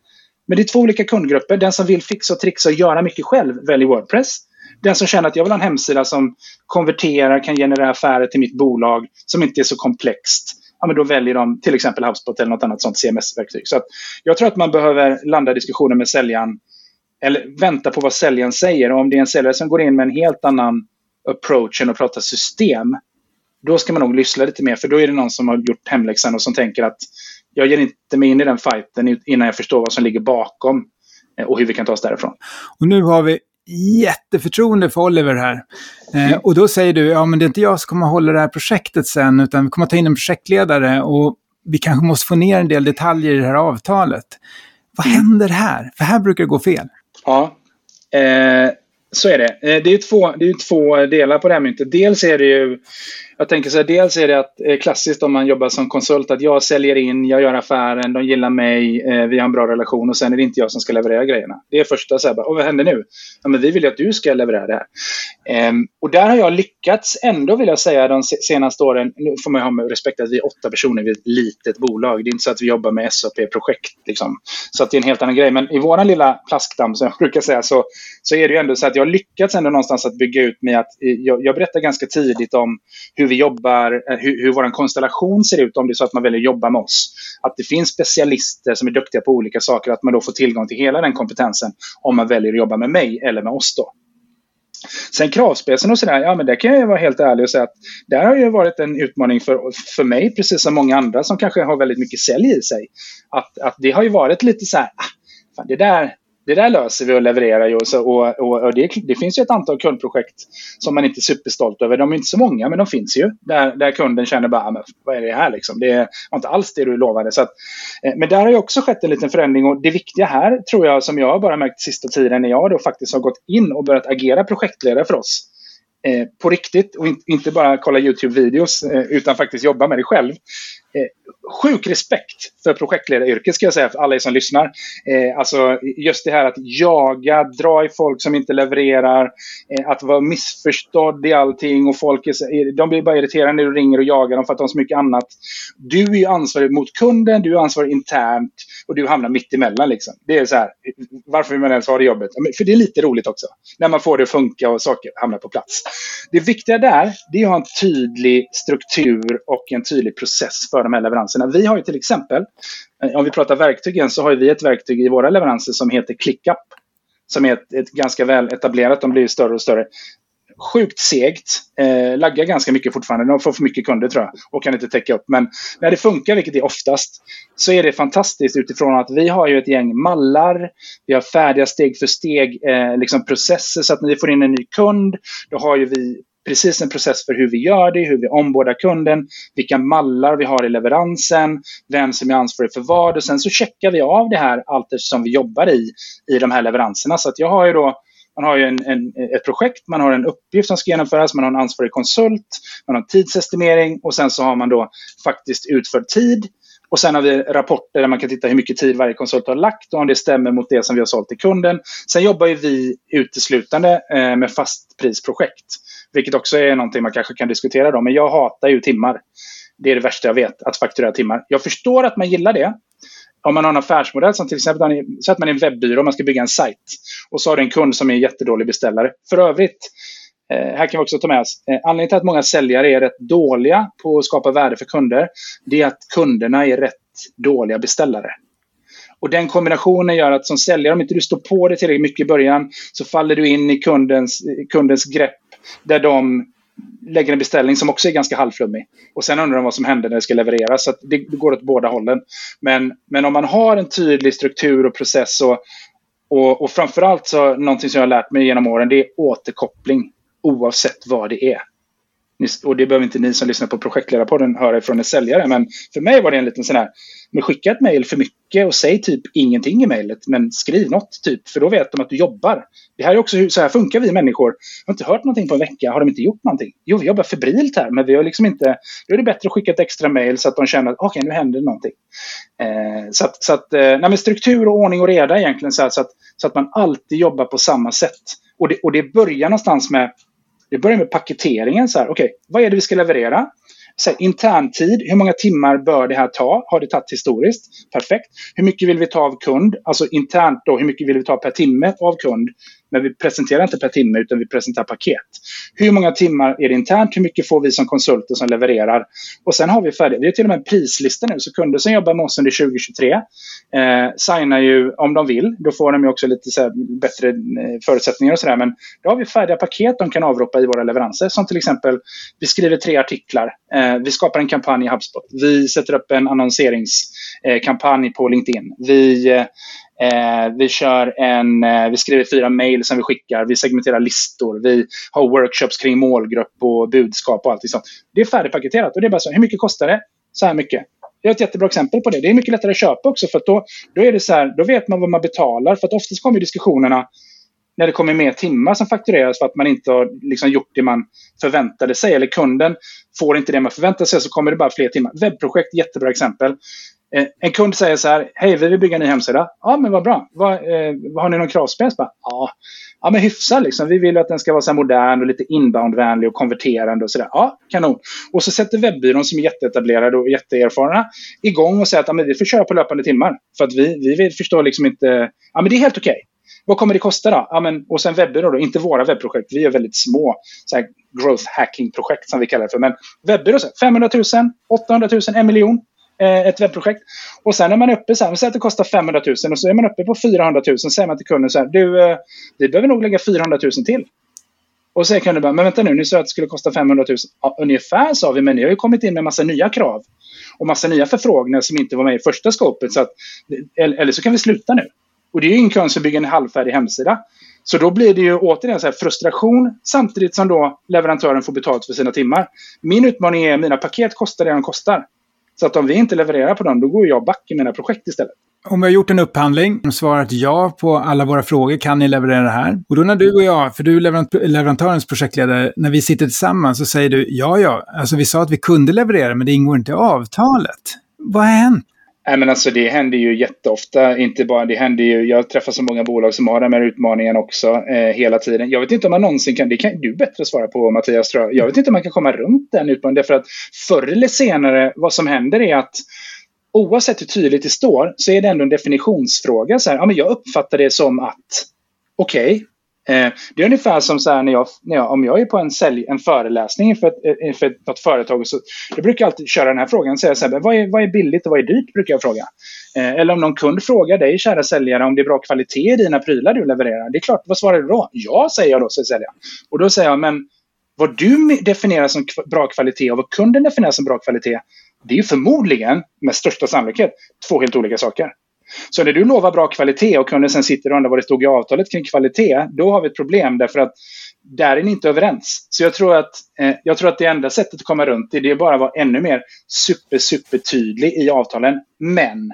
Men det är två olika kundgrupper. Den som vill fixa och trixa och göra mycket själv väljer Wordpress. Den som känner att jag vill ha en hemsida som konverterar, kan generera affärer till mitt bolag, som inte är så komplext ja, men då väljer de till exempel HubSpot eller något annat sånt CMS-verktyg. Så jag tror att man behöver landa diskussionen med säljaren eller vänta på vad säljaren säger. Och om det är en säljare som går in med en helt annan approach än att prata system, då ska man nog lyssna lite mer. För då är det någon som har gjort hemläxan och som tänker att jag ger inte mig in i den fighten innan jag förstår vad som ligger bakom eh, och hur vi kan ta oss därifrån. Och nu har vi jätteförtroende för Oliver här. Eh, och då säger du, ja men det är inte jag som kommer att hålla det här projektet sen, utan vi kommer ta in en projektledare och vi kanske måste få ner en del detaljer i det här avtalet. Vad mm. händer här? För här brukar det gå fel. Ja, eh, så är det. Eh, det är två, det är två delar på det här myntet. Dels är det ju jag tänker så här, dels är det att, eh, klassiskt om man jobbar som konsult att jag säljer in, jag gör affären, de gillar mig, eh, vi har en bra relation och sen är det inte jag som ska leverera grejerna. Det är första så här, vad händer nu? Ja, men vi vill ju att du ska leverera det här. Ehm, och där har jag lyckats ändå vill jag säga de senaste åren, nu får man ha med respekt att vi är åtta personer, vi är ett litet bolag. Det är inte så att vi jobbar med SAP-projekt liksom. Så att det är en helt annan grej. Men i våran lilla plaskdamm som jag brukar säga så, så är det ju ändå så att jag har lyckats ändå någonstans att bygga ut med att eh, jag, jag berättar ganska tidigt om hur vi jobbar, eh, hur, hur vår konstellation ser ut om det är så att man väljer att jobba med oss. Att det finns specialister som är duktiga på olika saker, att man då får tillgång till hela den kompetensen om man väljer att jobba med mig eller med oss då. Sen kravspecen och sådär, ja men det kan jag vara helt ärlig och säga att där har ju varit en utmaning för, för mig, precis som många andra som kanske har väldigt mycket sälj i sig. Att, att det har ju varit lite så här, ah, det där det där löser vi och levererar ju. Och, och, och, och det, det, finns ju ett antal kundprojekt som man inte är superstolt över. De är inte så många, men de finns ju. Där, där kunden känner bara, ah, men vad är det här liksom? Det var inte alls det du lovade. Så att, eh, men där har ju också skett en liten förändring och det viktiga här tror jag som jag bara märkt sista tiden när jag då faktiskt har gått in och börjat agera projektledare för oss eh, på riktigt och inte bara kolla YouTube-videos eh, utan faktiskt jobba med det själv. Eh, sjuk respekt för projektledaryrket ska jag säga för alla er som lyssnar. Eh, alltså just det här att jaga, dra i folk som inte levererar, eh, att vara missförstådd i allting och folk är, de blir bara irriterade när du ringer och jagar dem för att de har så mycket annat. Du är ju ansvarig mot kunden, du är ansvarig internt och du hamnar mitt emellan. Liksom. Det är så här, varför vill man ens ha det jobbet? För det är lite roligt också. När man får det att funka och saker hamnar på plats. Det viktiga där, det är att ha en tydlig struktur och en tydlig process för de här leveranserna. Vi har ju till exempel, eh, om vi pratar verktygen, så har vi ett verktyg i våra leveranser som heter ClickUp. Som är ett, ett ganska väl etablerat, de blir större och större sjukt segt. Eh, laggar ganska mycket fortfarande. De får för mycket kunder tror jag och kan inte täcka upp. Men när det funkar, vilket det är oftast, så är det fantastiskt utifrån att vi har ju ett gäng mallar. Vi har färdiga steg för steg eh, liksom processer så att när vi får in en ny kund, då har ju vi precis en process för hur vi gör det, hur vi ombordar kunden, vilka mallar vi har i leveransen, vem som är ansvarig för vad och sen så checkar vi av det här allt som vi jobbar i, i de här leveranserna. Så att jag har ju då man har ju en, en, ett projekt, man har en uppgift som ska genomföras, man har en ansvarig konsult, man har en tidsestimering och sen så har man då faktiskt utförd tid. Och sen har vi rapporter där man kan titta hur mycket tid varje konsult har lagt och om det stämmer mot det som vi har sålt till kunden. Sen jobbar ju vi uteslutande eh, med fastprisprojekt. Vilket också är någonting man kanske kan diskutera då. Men jag hatar ju timmar. Det är det värsta jag vet, att fakturera timmar. Jag förstår att man gillar det. Om man har en affärsmodell som till exempel så att man är en webbyrå och man ska bygga en sajt. Och så har du en kund som är en jättedålig beställare. För övrigt, eh, här kan vi också ta med oss, eh, anledningen till att många säljare är rätt dåliga på att skapa värde för kunder, det är att kunderna är rätt dåliga beställare. Och den kombinationen gör att som säljare, om inte du står på det tillräckligt mycket i början, så faller du in i kundens, kundens grepp där de lägger en beställning som också är ganska halvflummig. Och sen undrar de vad som händer när det ska levereras. Så det, det, går åt båda hållen. Men, men om man har en tydlig struktur och process och, och, och framförallt så någonting som jag har lärt mig genom åren, det är återkoppling oavsett vad det är och det behöver inte ni som lyssnar på projektledarpodden höra från en säljare, men för mig var det en liten sån här, men skicka ett mejl för mycket och säg typ ingenting i mejlet, men skriv något typ, för då vet de att du jobbar. Det här är också hur, så här funkar vi människor. Har inte hört någonting på en vecka, har de inte gjort någonting? Jo, vi jobbar febrilt här, men vi har liksom inte, då är det bättre att skicka ett extra mejl så att de känner att okej, okay, nu händer det någonting. Eh, så att, så att eh, nej, struktur och ordning och reda egentligen, så, här, så, att, så att man alltid jobbar på samma sätt. Och det, och det börjar någonstans med det börjar med paketeringen. så här, okay, vad är det vi ska leverera? Så här, interntid, hur många timmar bör det här ta? Har det tagit historiskt? Perfekt. Hur mycket vill vi ta av kund? Alltså internt då, hur mycket vill vi ta per timme av kund? Men vi presenterar inte per timme utan vi presenterar paket. Hur många timmar är det internt? Hur mycket får vi som konsulter som levererar? Och sen har vi färdigt. Vi har till och med en prislista nu. Så kunder som jobbar med oss under 2023 eh, signar ju om de vill. Då får de ju också lite så bättre eh, förutsättningar och sådär. Men då har vi färdiga paket de kan avropa i våra leveranser. Som till exempel, vi skriver tre artiklar. Eh, vi skapar en kampanj i HubSpot. Vi sätter upp en annonseringskampanj eh, på LinkedIn. Vi eh, eh, vi, kör en, eh, vi skriver fyra mejl som vi skickar. Vi segmenterar listor. Vi har workshops kring målgrupp och budskap och allt sånt. Det är färdigpaketerat och det är bara så. Hur mycket kostar det? Så här mycket. Jag har ett jättebra exempel på det. Det är mycket lättare att köpa också för då, då är det så här, då vet man vad man betalar. För att oftast kommer diskussionerna när det kommer mer timmar som faktureras för att man inte har liksom gjort det man förväntade sig. Eller kunden får inte det man förväntade sig så kommer det bara fler timmar. Webbprojekt, jättebra exempel. Eh, en kund säger så här, hej vi vill bygga en ny hemsida. Ja men vad bra. Va, eh, har ni någon kravspec? Ja. ja men hyfsad liksom. Vi vill att den ska vara så modern och lite inboundvänlig och konverterande och sådär. Ja, kanon. Och så sätter webbyrån som är jätteetablerade och jätteerfarna igång och säger att ja, men vi får köra på löpande timmar. För att vi, vi vill förstå liksom inte, ja men det är helt okej. Okay. Vad kommer det kosta då? Ja, men, och sen webbyrå då, inte våra webbprojekt. Vi är väldigt små så här, growth hacking-projekt som vi kallar det för. Men webbyrå, 500 000, 800 000, en miljon. Eh, ett webbprojekt. Och sen är man uppe, så här, säg att det kostar 500 000 och så är man uppe på 400 000. Så säger man till kunden så här, du, eh, vi behöver nog lägga 400 000 till. Och så säger kunden bara, men vänta nu, ni sa att det skulle kosta 500 000. Ja, ungefär sa vi, men ni har ju kommit in med massa nya krav. Och massa nya förfrågningar som inte var med i första skåpet. Så att, eller så kan vi sluta nu. Och det är ju ingen kund som bygger en halvfärdig hemsida. Så då blir det ju återigen så här frustration samtidigt som då leverantören får betalt för sina timmar. Min utmaning är att mina paket kostar det de kostar. Så att om vi inte levererar på dem, då går jag back i mina projekt istället. Om vi har gjort en upphandling och svarat ja på alla våra frågor, kan ni leverera det här? Och då när du och jag, för du är leverantörens projektledare, när vi sitter tillsammans så säger du ja, ja, alltså vi sa att vi kunde leverera men det ingår inte i avtalet. Vad har hänt? Nej, men alltså det händer ju jätteofta. Inte bara, det händer ju, jag träffar så många bolag som har den här utmaningen också eh, hela tiden. Jag vet inte om man någonsin kan, det kan du bättre svara på Mattias tror jag. Jag vet inte om man kan komma runt den utmaningen. Därför att förr eller senare, vad som händer är att oavsett hur tydligt det står så är det ändå en definitionsfråga. Så här, ja, men jag uppfattar det som att okej, okay, Eh, det är ungefär som så när jag, när jag, om jag är på en, sälj, en föreläsning inför ett, eh, för något företag. Så, jag brukar alltid köra den här frågan. Säga så här, vad, är, vad är billigt och vad är dyrt? brukar jag fråga. Eh, eller om någon kund frågar dig, kära säljare, om det är bra kvalitet i dina prylar du levererar. Det är klart, vad svarar du då? Ja, säger jag då, säger säljaren. Och då säger jag, men vad du definierar som bra kvalitet och vad kunden definierar som bra kvalitet, det är ju förmodligen, med största sannolikhet, två helt olika saker. Så när du lovar bra kvalitet och kunden sen sitter och undrar vad det stod i avtalet kring kvalitet, då har vi ett problem därför att där är ni inte överens. Så jag tror att, eh, jag tror att det enda sättet att komma runt det, det är bara att vara ännu mer super, super tydlig i avtalen. Men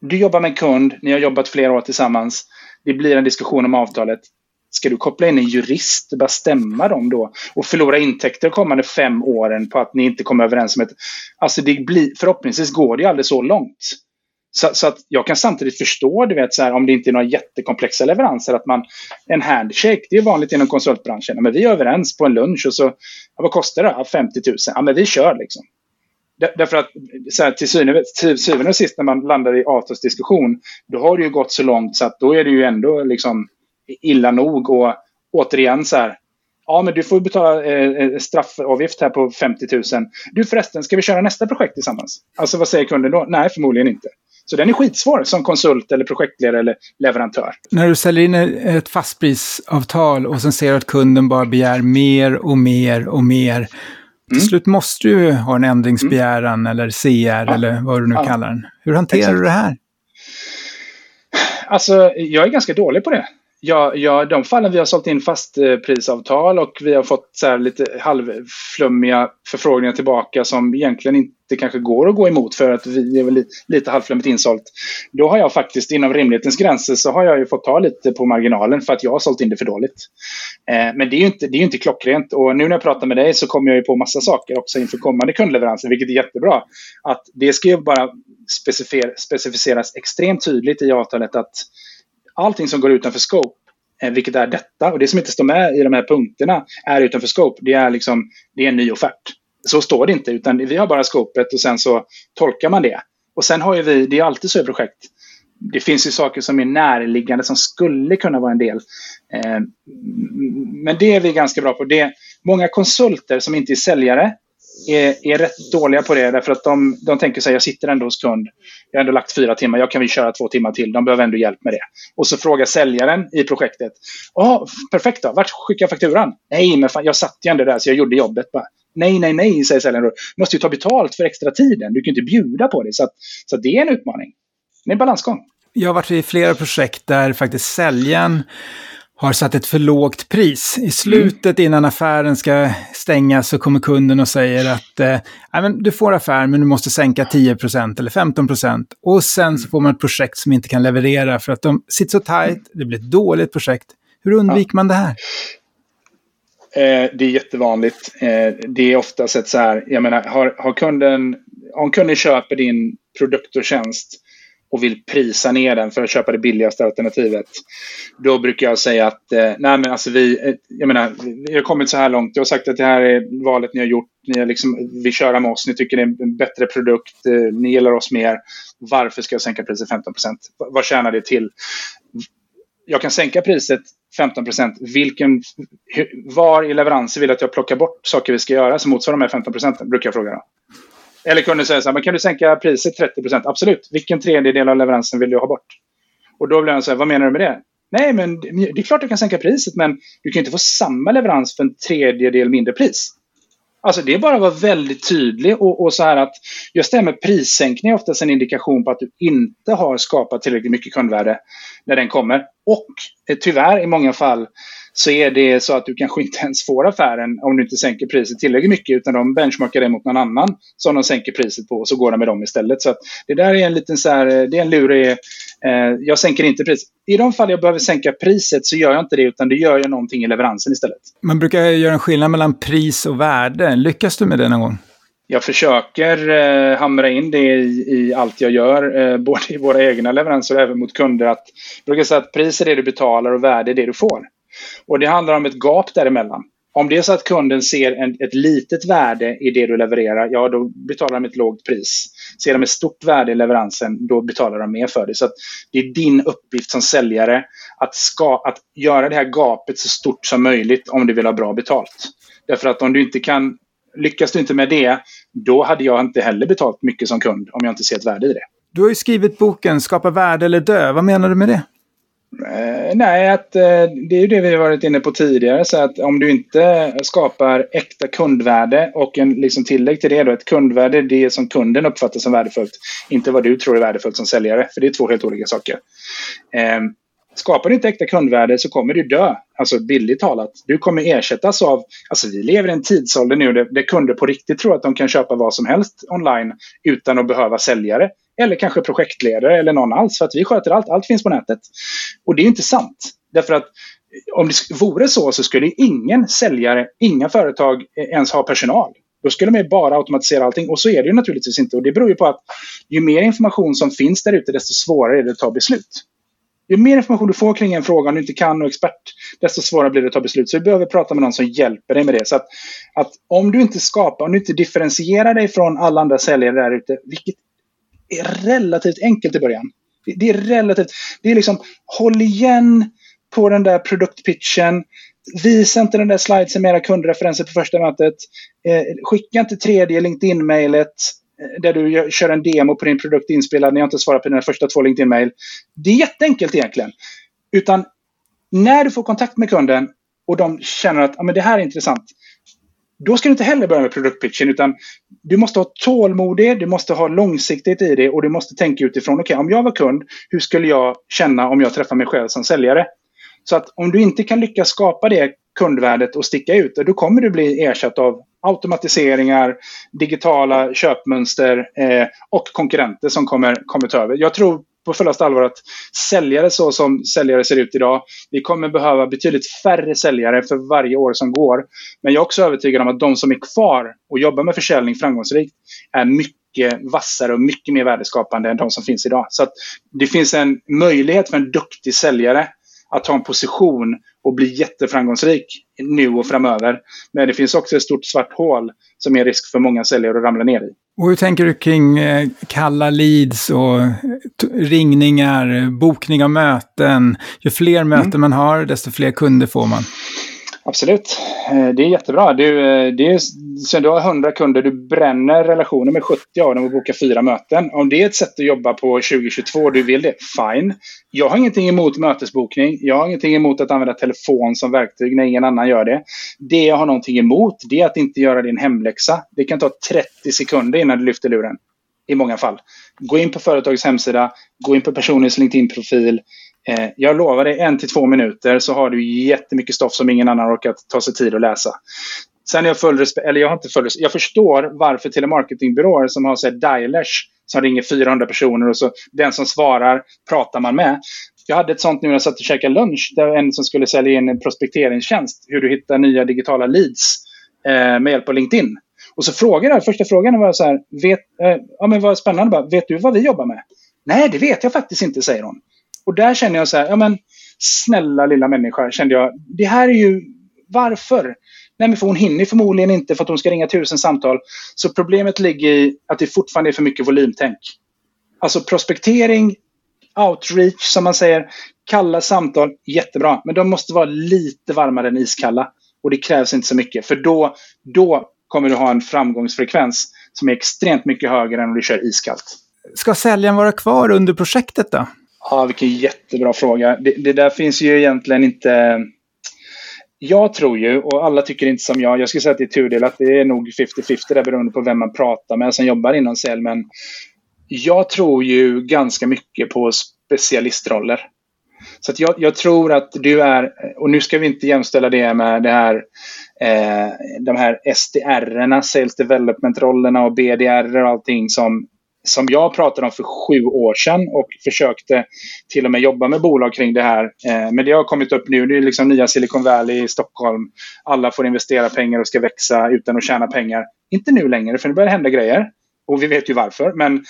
du jobbar med en kund, ni har jobbat flera år tillsammans, det blir en diskussion om avtalet. Ska du koppla in en jurist och bara stämma dem då och förlora intäkter de kommande fem åren på att ni inte kommer överens om ett... Alltså det blir, förhoppningsvis går det ju aldrig så långt. Så, så, att jag kan samtidigt förstå, du vet, så här, om det inte är några jättekomplexa leveranser, att man, en handshake, det är vanligt inom konsultbranschen. Men vi är överens på en lunch och så, ja, vad kostar det? 50 000. Ja, men vi kör liksom. Därför att så här, till, syvende, till syvende och sist när man landar i avtalsdiskussion, då har det ju gått så långt så att då är det ju ändå liksom illa nog. Och återigen så här, ja men du får betala eh, eh straffavgift här på 50 000. Du förresten, ska vi köra nästa projekt tillsammans? Alltså vad säger kunden då? Nej, förmodligen inte. Så den är skitsvår som konsult eller projektledare eller leverantör. När du säljer in ett fastprisavtal och sen ser du att kunden bara begär mer och mer och mer. Mm. Till slut måste du ha en ändringsbegäran mm. eller CR ja. eller vad du nu ja. kallar den. Hur hanterar Exakt. du det här? Alltså, jag är ganska dålig på det. Ja, ja, de fallen vi har sålt in fastprisavtal och vi har fått så lite halvflummiga förfrågningar tillbaka som egentligen inte kanske går att gå emot för att vi är väl lite halvflummigt insålt. Då har jag faktiskt inom rimlighetens gränser så har jag ju fått ta lite på marginalen för att jag har sålt in det för dåligt. Eh, men det är ju inte, det är inte klockrent och nu när jag pratar med dig så kommer jag ju på massa saker också inför kommande kundleveranser, vilket är jättebra. Att det ska ju bara specificeras extremt tydligt i avtalet att allting som går utanför scope, eh, vilket är detta, och det som inte står med i de här punkterna är utanför scope, det är, liksom, det är en ny offert. Så står det inte, utan vi har bara scopet och sen så tolkar man det. Och sen har ju vi, det är alltid så i projekt, det finns ju saker som är närliggande som skulle kunna vara en del. Eh, men det är vi ganska bra på. Det, många konsulter som inte är säljare är, är rätt dåliga på det. Därför att de, de tänker sig jag sitter ändå hos kund. Jag har ändå lagt fyra timmar. Jag kan väl köra två timmar till. De behöver ändå hjälp med det. Och så frågar säljaren i projektet. Ja, perfekt då. Vart skickar jag fakturan? Nej, men fan, jag satt ju ändå där så jag gjorde jobbet. Bara, nej, nej, nej, säger säljaren. Du måste ju ta betalt för extra tiden. Du kan inte bjuda på det. Så, att, så det är en utmaning. Det är en balansgång. Jag har varit i flera projekt där faktiskt säljaren har satt ett för lågt pris. I slutet innan affären ska stängas så kommer kunden och säger att eh, men du får affär men du måste sänka 10% eller 15% Och sen så får man ett projekt som inte kan leverera för att de sitter så tajt, det blir ett dåligt projekt. Hur undviker ja. man det här? Eh, det är jättevanligt. Eh, det är oftast ett så här, jag menar, har, har kunden, om kunden köper din produkt och tjänst och vill prisa ner den för att köpa det billigaste alternativet. Då brukar jag säga att eh, nej men alltså vi, eh, jag menar, vi har kommit så här långt. Jag har sagt att det här är valet ni har gjort. Ni har liksom, vill köra med oss. Ni tycker det är en bättre produkt. Eh, ni gillar oss mer. Varför ska jag sänka priset 15% Vad tjänar det till? Jag kan sänka priset 15 Vilken, var i leveransen vill att jag plockar bort saker vi ska göra som motsvarar de här 15 procenten? brukar jag fråga. Då. Eller kunde säga så här, men kan du sänka priset 30 procent? Absolut. Vilken tredjedel av leveransen vill du ha bort? Och då blir han så här, vad menar du med det? Nej, men det är klart du kan sänka priset, men du kan inte få samma leverans för en tredjedel mindre pris. Alltså det är bara att vara väldigt tydlig och, och så här att just det här med prissänkning är oftast en indikation på att du inte har skapat tillräckligt mycket kundvärde när den kommer. Och eh, tyvärr i många fall så är det så att du kanske inte ens får affären om du inte sänker priset tillräckligt mycket utan de benchmarkar det mot någon annan som de sänker priset på och så går de med dem istället. Så det där är en liten så här, det är en lurig, eh, jag sänker inte priset. I de fall jag behöver sänka priset så gör jag inte det utan det gör jag någonting i leveransen istället. Man brukar göra en skillnad mellan pris och värde. Lyckas du med det någon gång? Jag försöker eh, hamra in det i, i allt jag gör, eh, både i våra egna leveranser och även mot kunder. Att, jag brukar säga att pris är det du betalar och värde är det du får. Och det handlar om ett gap däremellan. Om det är så att kunden ser en, ett litet värde i det du levererar, ja då betalar de ett lågt pris. Ser de ett stort värde i leveransen, då betalar de mer för det. Så det är din uppgift som säljare att, ska, att göra det här gapet så stort som möjligt om du vill ha bra betalt. Därför att om du inte kan, lyckas du inte med det, då hade jag inte heller betalt mycket som kund om jag inte ser ett värde i det. Du har ju skrivit boken Skapa värde eller dö. Vad menar du med det? Eh, nej, att, eh, det är ju det vi har varit inne på tidigare. Så att om du inte skapar äkta kundvärde och en liksom tillägg till det då, ett kundvärde, det som kunden uppfattar som värdefullt. Inte vad du tror är värdefullt som säljare, för det är två helt olika saker. Eh, skapar du inte äkta kundvärde så kommer du dö. Alltså billigt talat. Du kommer ersättas av, alltså vi lever i en tidsålder nu där, där kunder på riktigt tror att de kan köpa vad som helst online utan att behöva säljare. Eller kanske projektledare eller någon alls för att vi sköter allt. Allt finns på nätet. Och det är inte sant. Därför att eh, om det vore så så skulle ingen säljare, inga företag eh, ens ha personal. Då skulle man bara automatisera allting. Och så är det ju naturligtvis inte. Och det beror ju på att ju mer information som finns där ute, desto svårare är det att ta beslut. Ju mer information du får kring en fråga, om du inte kan och expert, desto svårare blir det att ta beslut. Så vi behöver prata med någon som hjälper dig med det. Så att, att om du inte skapar, om du inte differentierar dig från alla andra säljare där ute, vilket är relativt enkelt i början. Det är relativt, det är liksom, håll igen på den där produktpitchen. Visa inte den där slidesen med era kundreferenser på första mötet. Eh, skicka inte tredje LinkedIn-mailet eh, där du gör, kör en demo på din produkt inspelad när jag inte svarar på dina första två LinkedIn-mail. Det är jätteenkelt egentligen. Utan när du får kontakt med kunden och de känner att ah, men det här är intressant. Då ska du inte heller börja med produktpitchen utan du måste ha tålmodighet, du måste ha långsiktighet i det och du måste tänka utifrån, okej okay, om jag var kund, hur skulle jag känna om jag träffar mig själv som säljare? Så att om du inte kan lyckas skapa det kundvärdet och sticka ut, då kommer du bli ersatt av automatiseringar, digitala köpmönster eh, och konkurrenter som kommer, kommer ta över. Jag tror på fullaste allvar att säljare så som säljare ser ut idag, vi kommer behöva betydligt färre säljare för varje år som går. Men jag är också övertygad om att de som är kvar och jobbar med försäljning framgångsrikt är mycket vassare och mycket mer värdeskapande än de som finns idag. Så det finns en möjlighet för en duktig säljare att ta en position och bli jätteframgångsrik nu och framöver. Men det finns också ett stort svart hål som är risk för många säljare att ramla ner i. Och hur tänker du kring eh, kalla leads och ringningar, bokning av möten? Ju fler möten mm. man har, desto fler kunder får man. Absolut. Eh, det är jättebra. Du, eh, det är, sen du har 100 kunder, du bränner relationer med 70 av dem och bokar fyra möten. Om det är ett sätt att jobba på 2022 och du vill det, fine. Jag har ingenting emot mötesbokning. Jag har ingenting emot att använda telefon som verktyg när ingen annan gör det. Det jag har någonting emot, det är att inte göra din hemläxa. Det kan ta 30 sekunder innan du lyfter luren. I många fall. Gå in på företagets hemsida, gå in på personens LinkedIn-profil, Eh, jag lovar dig, en till två minuter så har du jättemycket stoff som ingen annan orkat ta sig tid att läsa. Sen är jag full respekt, eller jag har inte full respekt, jag förstår varför telemarketingbyråer som har sett dialers som ringer 400 personer och så den som svarar pratar man med. Jag hade ett sånt nu när jag satt och käkade lunch. Där en som skulle sälja in en prospekteringstjänst. Hur du hittar nya digitala leads eh, med hjälp av LinkedIn. Och så frågade jag, första frågan var så här, vet, eh, ja men vad spännande, bara, vet du vad vi jobbar med? Nej, det vet jag faktiskt inte, säger hon. Och där känner jag så här, ja men snälla lilla människa, kände jag. Det här är ju, varför? Nej, men för hon hinner förmodligen inte för att hon ska ringa tusen samtal. Så problemet ligger i att det fortfarande är för mycket volymtänk. Alltså prospektering, outreach som man säger, kalla samtal, jättebra. Men de måste vara lite varmare än iskalla. Och det krävs inte så mycket. För då, då kommer du ha en framgångsfrekvens som är extremt mycket högre än om du kör iskallt. Ska säljaren vara kvar under projektet då? Ja, vilken jättebra fråga. Det, det, där finns ju egentligen inte... jag tror ju, och alla tycker inte som jag, jag skulle säga att det är tudelat, det är nog 50-50 där beroende på vem man pratar med som jobbar inom sälj, men jag tror ju ganska mycket på specialistroller. Så jag, jag, tror att du är, och nu ska vi inte jämställa det med det här, eh, de här SDR-erna, Sales Development-rollerna och BDR och allting som, som jag pratade om för sju år sedan och försökte till och med jobba med bolag kring det här. Eh, men det har kommit upp nu, det är liksom nya Silicon Valley i Stockholm. Alla får investera pengar och ska växa utan att tjäna pengar. Inte nu längre, för nu börjar det hända grejer. Och vi vet ju varför. Men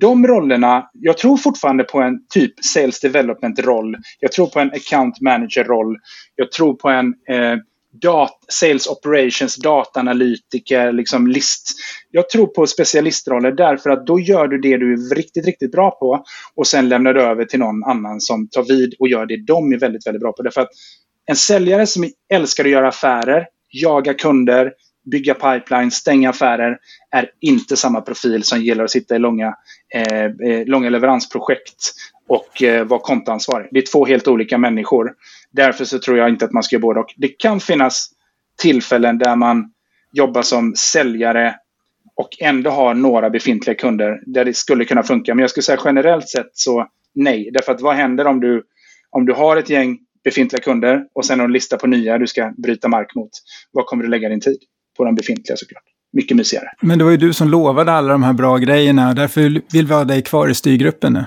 de rollerna, jag tror fortfarande på en typ sales development-roll. Jag tror på en account manager-roll. Jag tror på en eh, dat sales operations, dataanalytiker, liksom list. Jag tror på specialistroller därför att då gör du det du är riktigt, riktigt bra på och sen lämnar du över till någon annan som tar vid och gör det de är väldigt, väldigt bra på. Därför att en säljare som älskar att göra affärer, jaga kunder, bygga pipeline, stänga affärer är inte samma profil som gillar att sitta i långa, eh, eh långa leveransprojekt och eh, vara kontoansvarig. Det är två helt olika människor. Därför så tror jag inte att man ska göra både och. Det kan finnas tillfällen där man jobbar som säljare och ändå har några befintliga kunder där det skulle kunna funka. Men jag skulle säga generellt sett så nej. Därför att vad händer om du, om du har ett gäng befintliga kunder och sen en lista på nya du ska bryta mark mot? Vad kommer du lägga din tid? på de befintliga såklart. Mycket mysigare. Men det var ju du som lovade alla de här bra grejerna. Därför vill vi ha dig kvar i styrgruppen nu.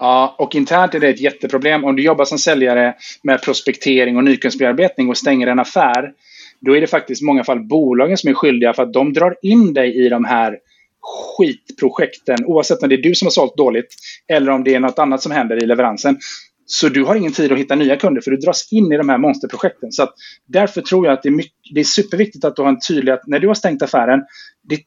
Ja, och internt är det ett jätteproblem. Om du jobbar som säljare med prospektering och nykundsbearbetning och stänger en affär, då är det faktiskt i många fall bolagen som är skyldiga för att de drar in dig i de här skitprojekten, oavsett om det är du som har sålt dåligt eller om det är något annat som händer i leveransen. Så du har ingen tid att hitta nya kunder för du dras in i de här monsterprojekten. Så att därför tror jag att det är, mycket, det är superviktigt att du har en tydlig att när du har stängt affären,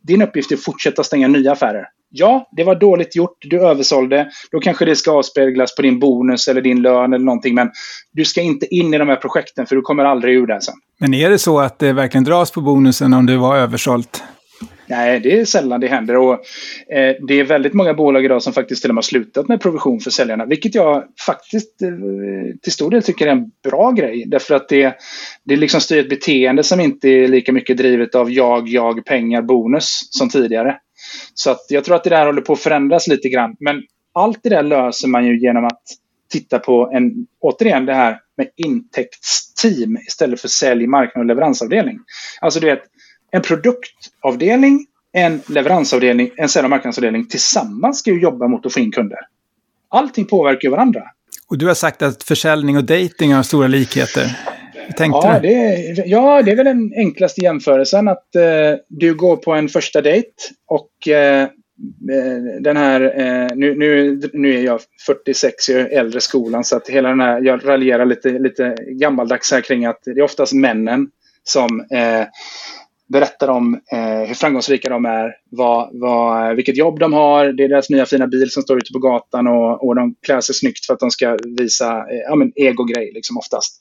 din uppgift är att fortsätta stänga nya affärer. Ja, det var dåligt gjort, du översålde. Då kanske det ska avspeglas på din bonus eller din lön eller någonting. Men du ska inte in i de här projekten för du kommer aldrig ur det sen. Men är det så att det verkligen dras på bonusen om det var översålt? Nej, det är sällan det händer. Och, eh, det är väldigt många bolag idag som faktiskt till och med har slutat med provision för säljarna. Vilket jag faktiskt eh, till stor del tycker är en bra grej. Därför att det, det liksom styr ett beteende som inte är lika mycket drivet av jag, jag, pengar, bonus som tidigare. Så att jag tror att det där håller på att förändras lite grann. Men allt det där löser man ju genom att titta på en, återigen det här med intäktsteam istället för sälj, marknad och leveransavdelning. Alltså du vet, en produktavdelning, en leveransavdelning, en sälj och marknadsavdelning tillsammans ska ju jobba mot att få in kunder. Allting påverkar ju varandra. Och du har sagt att försäljning och dating har stora likheter. tänkte ja, det är, ja, det är väl den enklaste jämförelsen. Att eh, du går på en första dejt och eh, den här, eh, nu, nu, nu är jag 46, jag är äldre skolan, så att hela den här, jag raljerar lite, lite gammaldags här kring att det är oftast männen som eh, berättar om eh, hur framgångsrika de är, vad, vad, vilket jobb de har, det är deras nya fina bil som står ute på gatan och, och de klär sig snyggt för att de ska visa eh, ja, men ego-grej liksom oftast.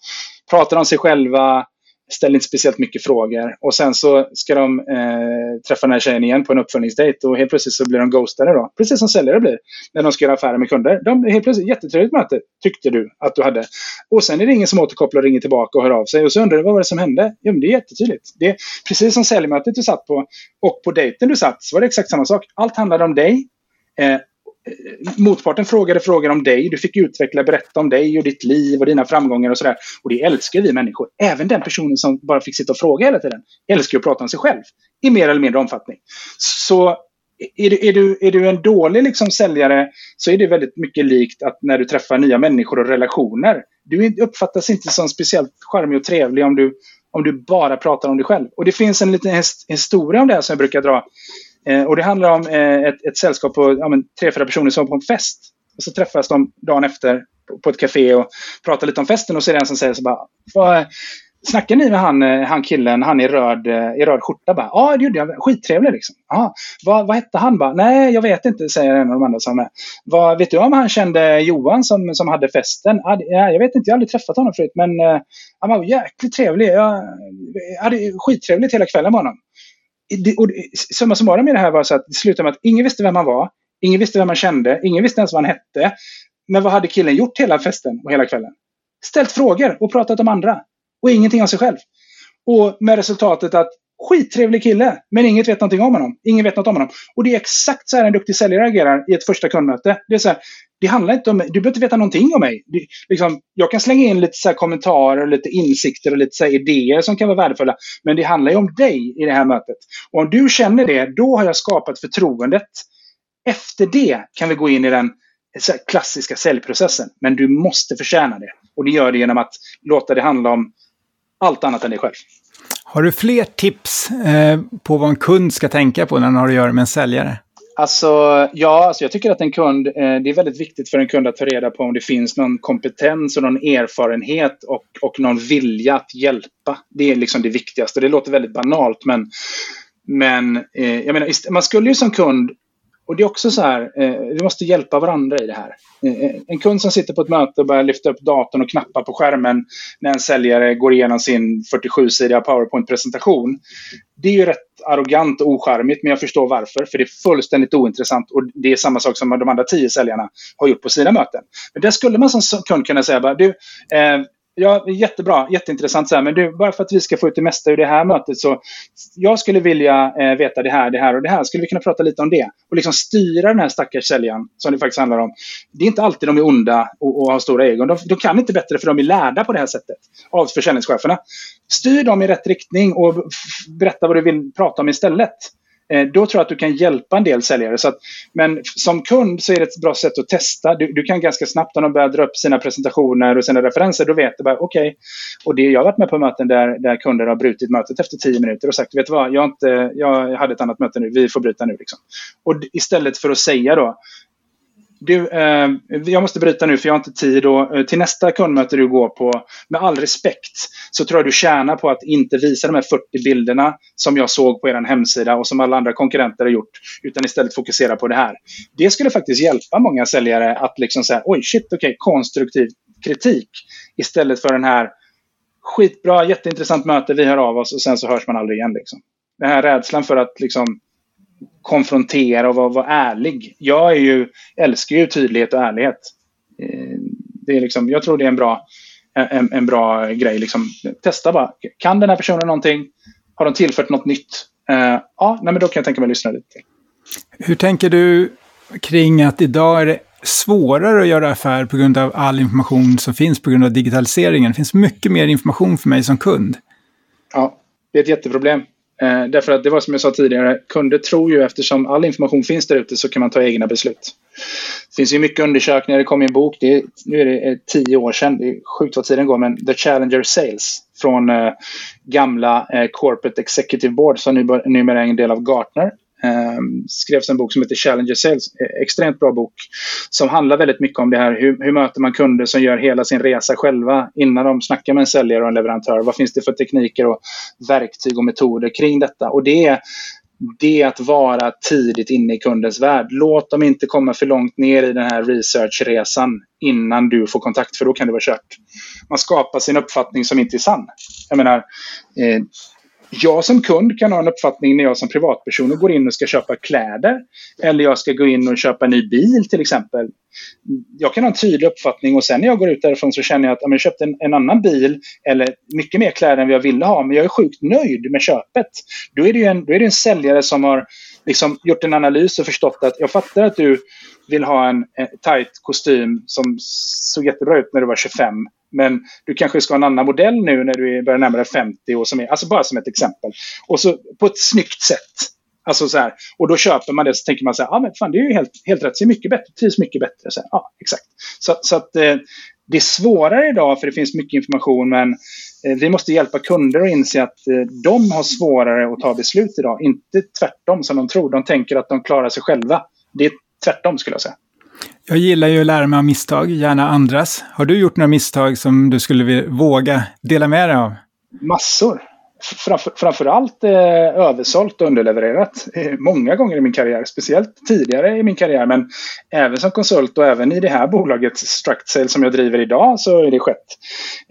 Pratar om sig själva, ställer inte speciellt mycket frågor. Och sen så ska de eh, träffa den här tjejen igen på en uppföljningsdejt och helt plötsligt så blir de ghostade då. Precis som säljare blir när de ska göra affärer med kunder. De helt plötsligt jättetrevligt möte, tyckte du att du hade. Och sen är det ingen som återkopplar och ringer tillbaka och hör av sig. Och så undrar du vad var det som hände? Jo, men det är jättetydligt. Det är precis som säljmötet du satt på och på dejten du satt så var det exakt samma sak. Allt handlade om dig. Eh, motparten frågade frågor om dig. Du fick utveckla, berätta om dig och ditt liv och dina framgångar och sådär. Och det älskar vi människor. Även den personen som bara fick sitta och fråga hela tiden älskar att prata om sig själv i mer eller mindre omfattning. Så är du, är du, är du en dålig liksom säljare så är det väldigt mycket likt att när du träffar nya människor och relationer. Du uppfattas inte som speciellt charmig och trevlig om du, om du bara pratar om dig själv. Och det finns en liten historia om det här som jag brukar dra. Eh, och det handlar om eh, ett, ett sällskap på ja, men, tre, fyra personer som var på en fest. Och så träffas de dagen efter på, på ett café och pratar lite om festen och så är det en som säger så bara vad, Snackar ni med han, eh, han killen, han i röd, eh, i röd skjorta? Ja, ah, det gjorde jag. Skittrevlig liksom. Ah, vad, vad hette han? Bara, Nej, jag vet inte, säger en av de andra som är vad, Vet du om han kände Johan som, som hade festen? Ah, jag vet inte, jag har aldrig träffat honom förut, men eh, han var jäkligt trevlig. Jag hade skittrevligt hela kvällen med honom det, och summa summarum i det här var så att det slutade med att ingen visste vem han var. Ingen visste vem han kände. Ingen visste ens vad han hette. Men vad hade killen gjort hela festen och hela kvällen? Ställt frågor och pratat om andra. och ingenting om sig själv. Och med resultatet att skittrevlig kille, men inget vet någonting om honom. Ingen vet något om honom. Och det är exakt så här en duktig säljare agerar i ett första kundmöte. Det är så här, det handlar inte om mig. Du behöver inte veta någonting om mig. Du, liksom, jag kan slänga in lite så kommentarer, lite insikter och lite så idéer som kan vara värdefulla. Men det handlar ju om dig i det här mötet. Och om du känner det, då har jag skapat förtroendet. Efter det kan vi gå in i den klassiska säljprocessen. Men du måste förtjäna det. Och det gör det genom att låta det handla om allt annat än dig själv. Har du fler tips eh, på vad en kund ska tänka på när den har att göra med en säljare? Alltså, ja, alltså jag tycker att en kund, eh, det är väldigt viktigt för en kund att ta reda på om det finns någon kompetens och någon erfarenhet och, och någon vilja att hjälpa. Det är liksom det viktigaste. Det låter väldigt banalt, men, men eh, jag menar, man skulle ju som kund och det är också så här, eh, vi måste hjälpa varandra i det här. Eh, eh, en kund som sitter på ett möte och börjar lyfta upp datorn och knappa på skärmen när en säljare går igenom sin 47-sidiga PowerPoint-presentation. Det är ju rätt arrogant och ocharmigt, men jag förstår varför. För det är fullständigt ointressant och det är samma sak som de andra tio säljarna har gjort på sina möten. Men där skulle man som kund kunna säga bara, du, eh, Ja, jättebra, jätteintressant. Så här. Men du, bara för att vi ska få ut det mesta ur det här mötet så jag skulle vilja eh, veta det här, det här och det här. Skulle vi kunna prata lite om det? Och liksom styra den här stackars säljaren som det faktiskt handlar om. Det är inte alltid de är onda och, och har stora egon. De, de, kan inte bättre för de är lärda på det här sättet av försäljningscheferna. Styr dem i rätt riktning och berätta vad du vill prata om istället. Eh, då tror jag att du kan hjälpa en del säljare. Så att, men som kund så är det ett bra sätt att testa. Du, du kan ganska snabbt när de börjar dra upp sina presentationer och sina referenser, då vet du bara okej. Okay. Och det, jag har varit med på möten där, där kunder har brutit mötet efter tio minuter och sagt, vet du vad, jag, inte, jag hade ett annat möte nu, vi får bryta nu. Liksom. Och istället för att säga då, du, eh, jag måste bryta nu för jag har inte tid. Och, eh, till nästa kundmöte du går på, med all respekt, så tror jag du tjänar på att inte visa de här 40 bilderna som jag såg på er hemsida och som alla andra konkurrenter har gjort, utan istället fokusera på det här. Det skulle faktiskt hjälpa många säljare att liksom säga, oj shit, okej, okay, konstruktiv kritik istället för den här skitbra, jätteintressant möte, vi hör av oss och sen så hörs man aldrig igen. Liksom. Den här rädslan för att liksom konfrontera och vara, vara ärlig. Jag är ju, älskar ju tydlighet och ärlighet. Eh, det är liksom, jag tror det är en bra, en, en bra grej. Liksom. Testa bara. Kan den här personen någonting? Har de tillfört något nytt? Uh, ja, nej, men då kan jag tänka mig att lyssna lite Hur tänker du kring att idag är det svårare att göra affär på grund av all information som finns på grund av digitaliseringen? Det finns mycket mer information för mig som kund. Ja, det är ett jätteproblem. Eh, därför att det var som jag sa tidigare, kunder tror ju eftersom all information finns där ute så kan man ta egna beslut. Det finns ju mycket undersökningar, det kom i en bok, det är, nu är det eh, tio år sedan, det är sjukt vad tiden går, men The Challenger Sales från eh, gamla eh, Corporate Executive Board som numera är en del av Gartner Ehm, skrevs en bok som heter Challenger Sales. E- extremt bra bok. Som handlar väldigt mycket om det här. Hur, hur möter man kunder som gör hela sin resa själva innan de snackar med en säljare och en leverantör? Vad finns det för tekniker och verktyg och metoder kring detta? Och det är det är att vara tidigt inne i kundens värld. Låt dem inte komma för långt ner i den här researchresan innan du får kontakt, för då kan det vara kört. Man skapar sin uppfattning som inte är sann. Jag menar, eh, jag som kund kan ha en uppfattning när jag som privatperson går in och ska köpa kläder. Eller jag ska gå in och köpa en ny bil till exempel. Jag kan ha en tydlig uppfattning och sen när jag går ut därifrån så känner jag att jag köpte en, en annan bil eller mycket mer kläder än vad jag ville ha. Men jag är sjukt nöjd med köpet. Då är det ju en, då är det en säljare som har liksom gjort en analys och förstått att jag fattar att du vill ha en, en tight kostym som såg jättebra ut när du var 25. Men du kanske ska ha en annan modell nu när du börjar närma dig 50. Och som är, alltså bara som ett exempel. Och så på ett snyggt sätt. Alltså så här, och då köper man det så tänker man så här, ja ah, men fan det är ju helt, helt rätt, ser mycket bättre, trivs mycket bättre. Så här, ja, exakt. Så, så att eh, det är svårare idag för det finns mycket information men eh, vi måste hjälpa kunder att inse att eh, de har svårare att ta beslut idag. Inte tvärtom som de tror. De tänker att de klarar sig själva. Det är tvärtom skulle jag säga. Jag gillar ju att lära mig av misstag, gärna andras. Har du gjort några misstag som du skulle våga dela med dig av? Massor. Framför, framförallt eh, översålt och underlevererat. Eh, många gånger i min karriär, speciellt tidigare i min karriär. Men även som konsult och även i det här bolaget Structsale som jag driver idag så är det skett.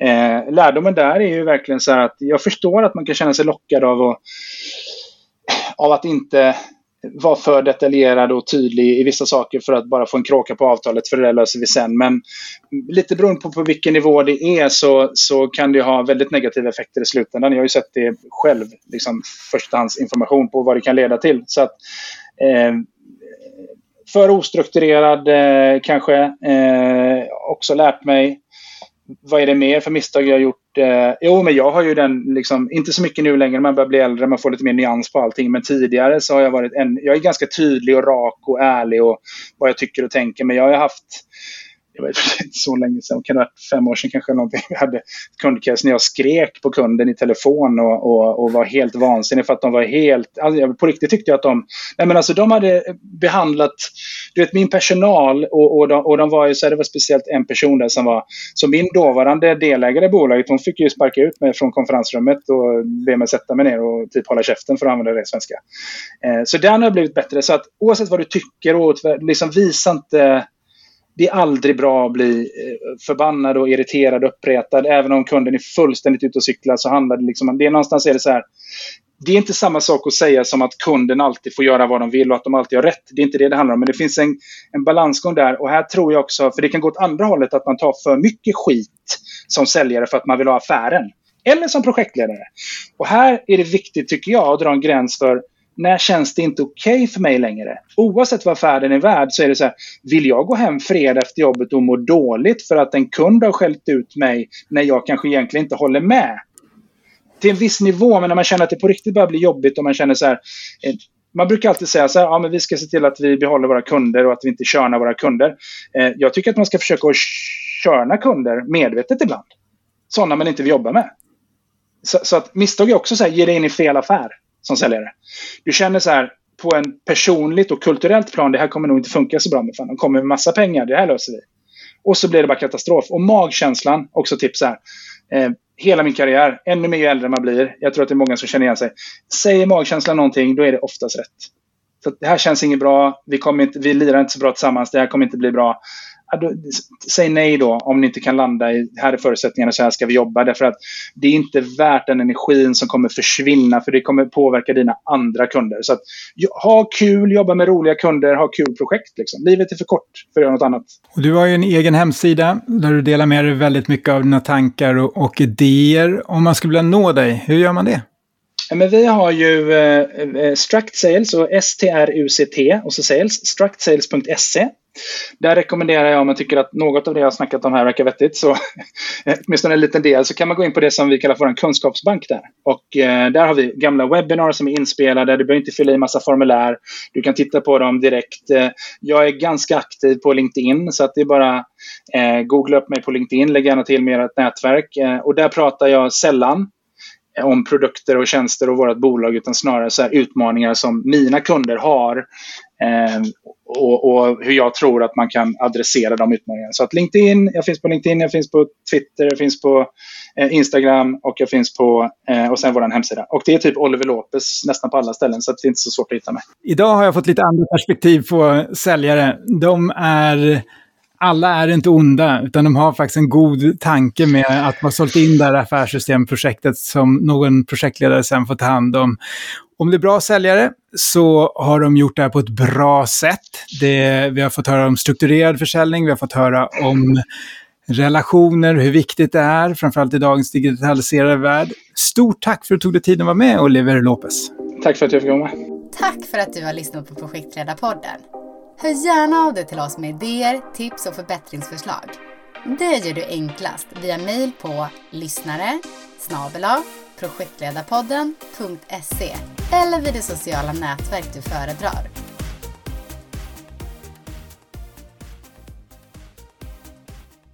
Eh, lärdomen där är ju verkligen så här att jag förstår att man kan känna sig lockad av och, av att inte vara för detaljerad och tydlig i vissa saker för att bara få en kråka på avtalet, för det där löser vi sen. Men lite beroende på på vilken nivå det är så, så kan det ha väldigt negativa effekter i slutändan. Jag har ju sett det själv, liksom förstahandsinformation på vad det kan leda till. Så att, eh, för ostrukturerad eh, kanske. Eh, också lärt mig vad är det mer för misstag jag har gjort? Eh, jo, men jag har ju den, liksom, inte så mycket nu längre, man börjar bli äldre, man får lite mer nyans på allting. Men tidigare så har jag varit en, jag är ganska tydlig och rak och ärlig och vad jag tycker och tänker. Men jag har haft det var inte så länge sedan, kan det varit fem år sedan kanske någonting. Jag hade kundcase när jag skrek på kunden i telefon och, och, och var helt vansinnig för att de var helt, alltså, på riktigt tyckte jag att de, nej men alltså de hade behandlat, du vet min personal och, och, de, och de var ju så här, det var speciellt en person där som var, så min dåvarande delägare i bolaget, hon fick ju sparka ut mig från konferensrummet och be mig sätta mig ner och typ hålla käften för att använda det svenska. Eh, så den har blivit bättre, så att oavsett vad du tycker och liksom visa inte det är aldrig bra att bli eh, förbannad och irriterad och uppretad. Även om kunden är fullständigt ute och cyklar så handlar det liksom. Det är någonstans är det så här. Det är inte samma sak att säga som att kunden alltid får göra vad de vill och att de alltid har rätt. Det är inte det det handlar om. Men det finns en, en balansgång där. Och här tror jag också, för det kan gå åt andra hållet, att man tar för mycket skit som säljare för att man vill ha affären. Eller som projektledare. Och här är det viktigt, tycker jag, att dra en gräns för när känns det inte okej okay för mig längre? Oavsett vad färden är värd så är det så här, vill jag gå hem fredag efter jobbet och må dåligt för att en kund har skällt ut mig när jag kanske egentligen inte håller med? Till en viss nivå, men när man känner att det på riktigt börjar bli jobbigt och man känner så här, eh, man brukar alltid säga så här, ja, men vi ska se till att vi behåller våra kunder och att vi inte körnar våra kunder. Eh, jag tycker att man ska försöka att körna kunder medvetet ibland. Sådana man inte vill jobba med. Så, så att misstag är också så här, ge dig in i fel affär som säljare. Du känner så här på en personligt och kulturellt plan, det här kommer nog inte funka så bra med fan. De kommer med massa pengar, det här löser vi. Och så blir det bara katastrof. Och magkänslan, också tips här. Eh, hela min karriär, ännu mer ju äldre man blir, jag tror att det är många som känner igen sig. Säger magkänslan någonting, då är det oftast rätt. Så det här känns inget bra, vi, kommer inte, vi lirar inte så bra tillsammans, det här kommer inte bli bra säg nej då om ni inte kan landa i här är förutsättningarna, så här ska vi jobba. Därför att det är inte värt den energin som kommer försvinna för det kommer påverka dina andra kunder. Så att, ha kul, jobba med roliga kunder, ha kul projekt. Liksom. Livet är för kort för att göra något annat. Och du har ju en egen hemsida där du delar med dig väldigt mycket av dina tankar och, och idéer. Om man skulle vilja nå dig, hur gör man det? Men vi har ju eh, eh Struct Sales och S-T-R-U-C-T och så Sales, structsales.se. Där rekommenderar jag om man tycker att något av det jag har snackat om här verkar vettigt, så åtminstone en liten del, så kan man gå in på det som vi kallar för en kunskapsbank där. Och eh, där har vi gamla webbinar som är inspelade, du behöver inte fylla i massa formulär, du kan titta på dem direkt. Eh, jag är ganska aktiv på LinkedIn, så att det är bara eh, googla upp mig på LinkedIn, lägg gärna till mer ett nätverk. Eh, och där pratar jag sällan eh, om produkter och tjänster och vårt bolag utan snarare så utmaningar som mina kunder har eh, och, och, hur jag tror att man kan adressera de utmaningarna. Så att LinkedIn, jag finns på LinkedIn, jag finns på Twitter, jag finns på eh, Instagram och jag finns på eh, och sen vår hemsida. Och det är typ Oliver Lopez nästan på alla ställen så det är inte så svårt att hitta mig. Idag har jag fått lite andra perspektiv på säljare. De är alla är inte onda, utan de har faktiskt en god tanke med att man sålt in det här affärssystemprojektet som någon projektledare sen får ta hand om. Om det är bra säljare så har de gjort det här på ett bra sätt. Det, vi har fått höra om strukturerad försäljning, vi har fått höra om relationer, hur viktigt det är, framförallt i dagens digitaliserade värld. Stort tack för att du tog dig tid att vara med, Oliver Lopez. Tack för att jag fick vara med. Tack för att du har lyssnat på Projektledarpodden. Hör gärna av dig till oss med idéer, tips och förbättringsförslag. Det gör du enklast via mejl på lyssnare projektledarpodden.se eller vid det sociala nätverk du föredrar.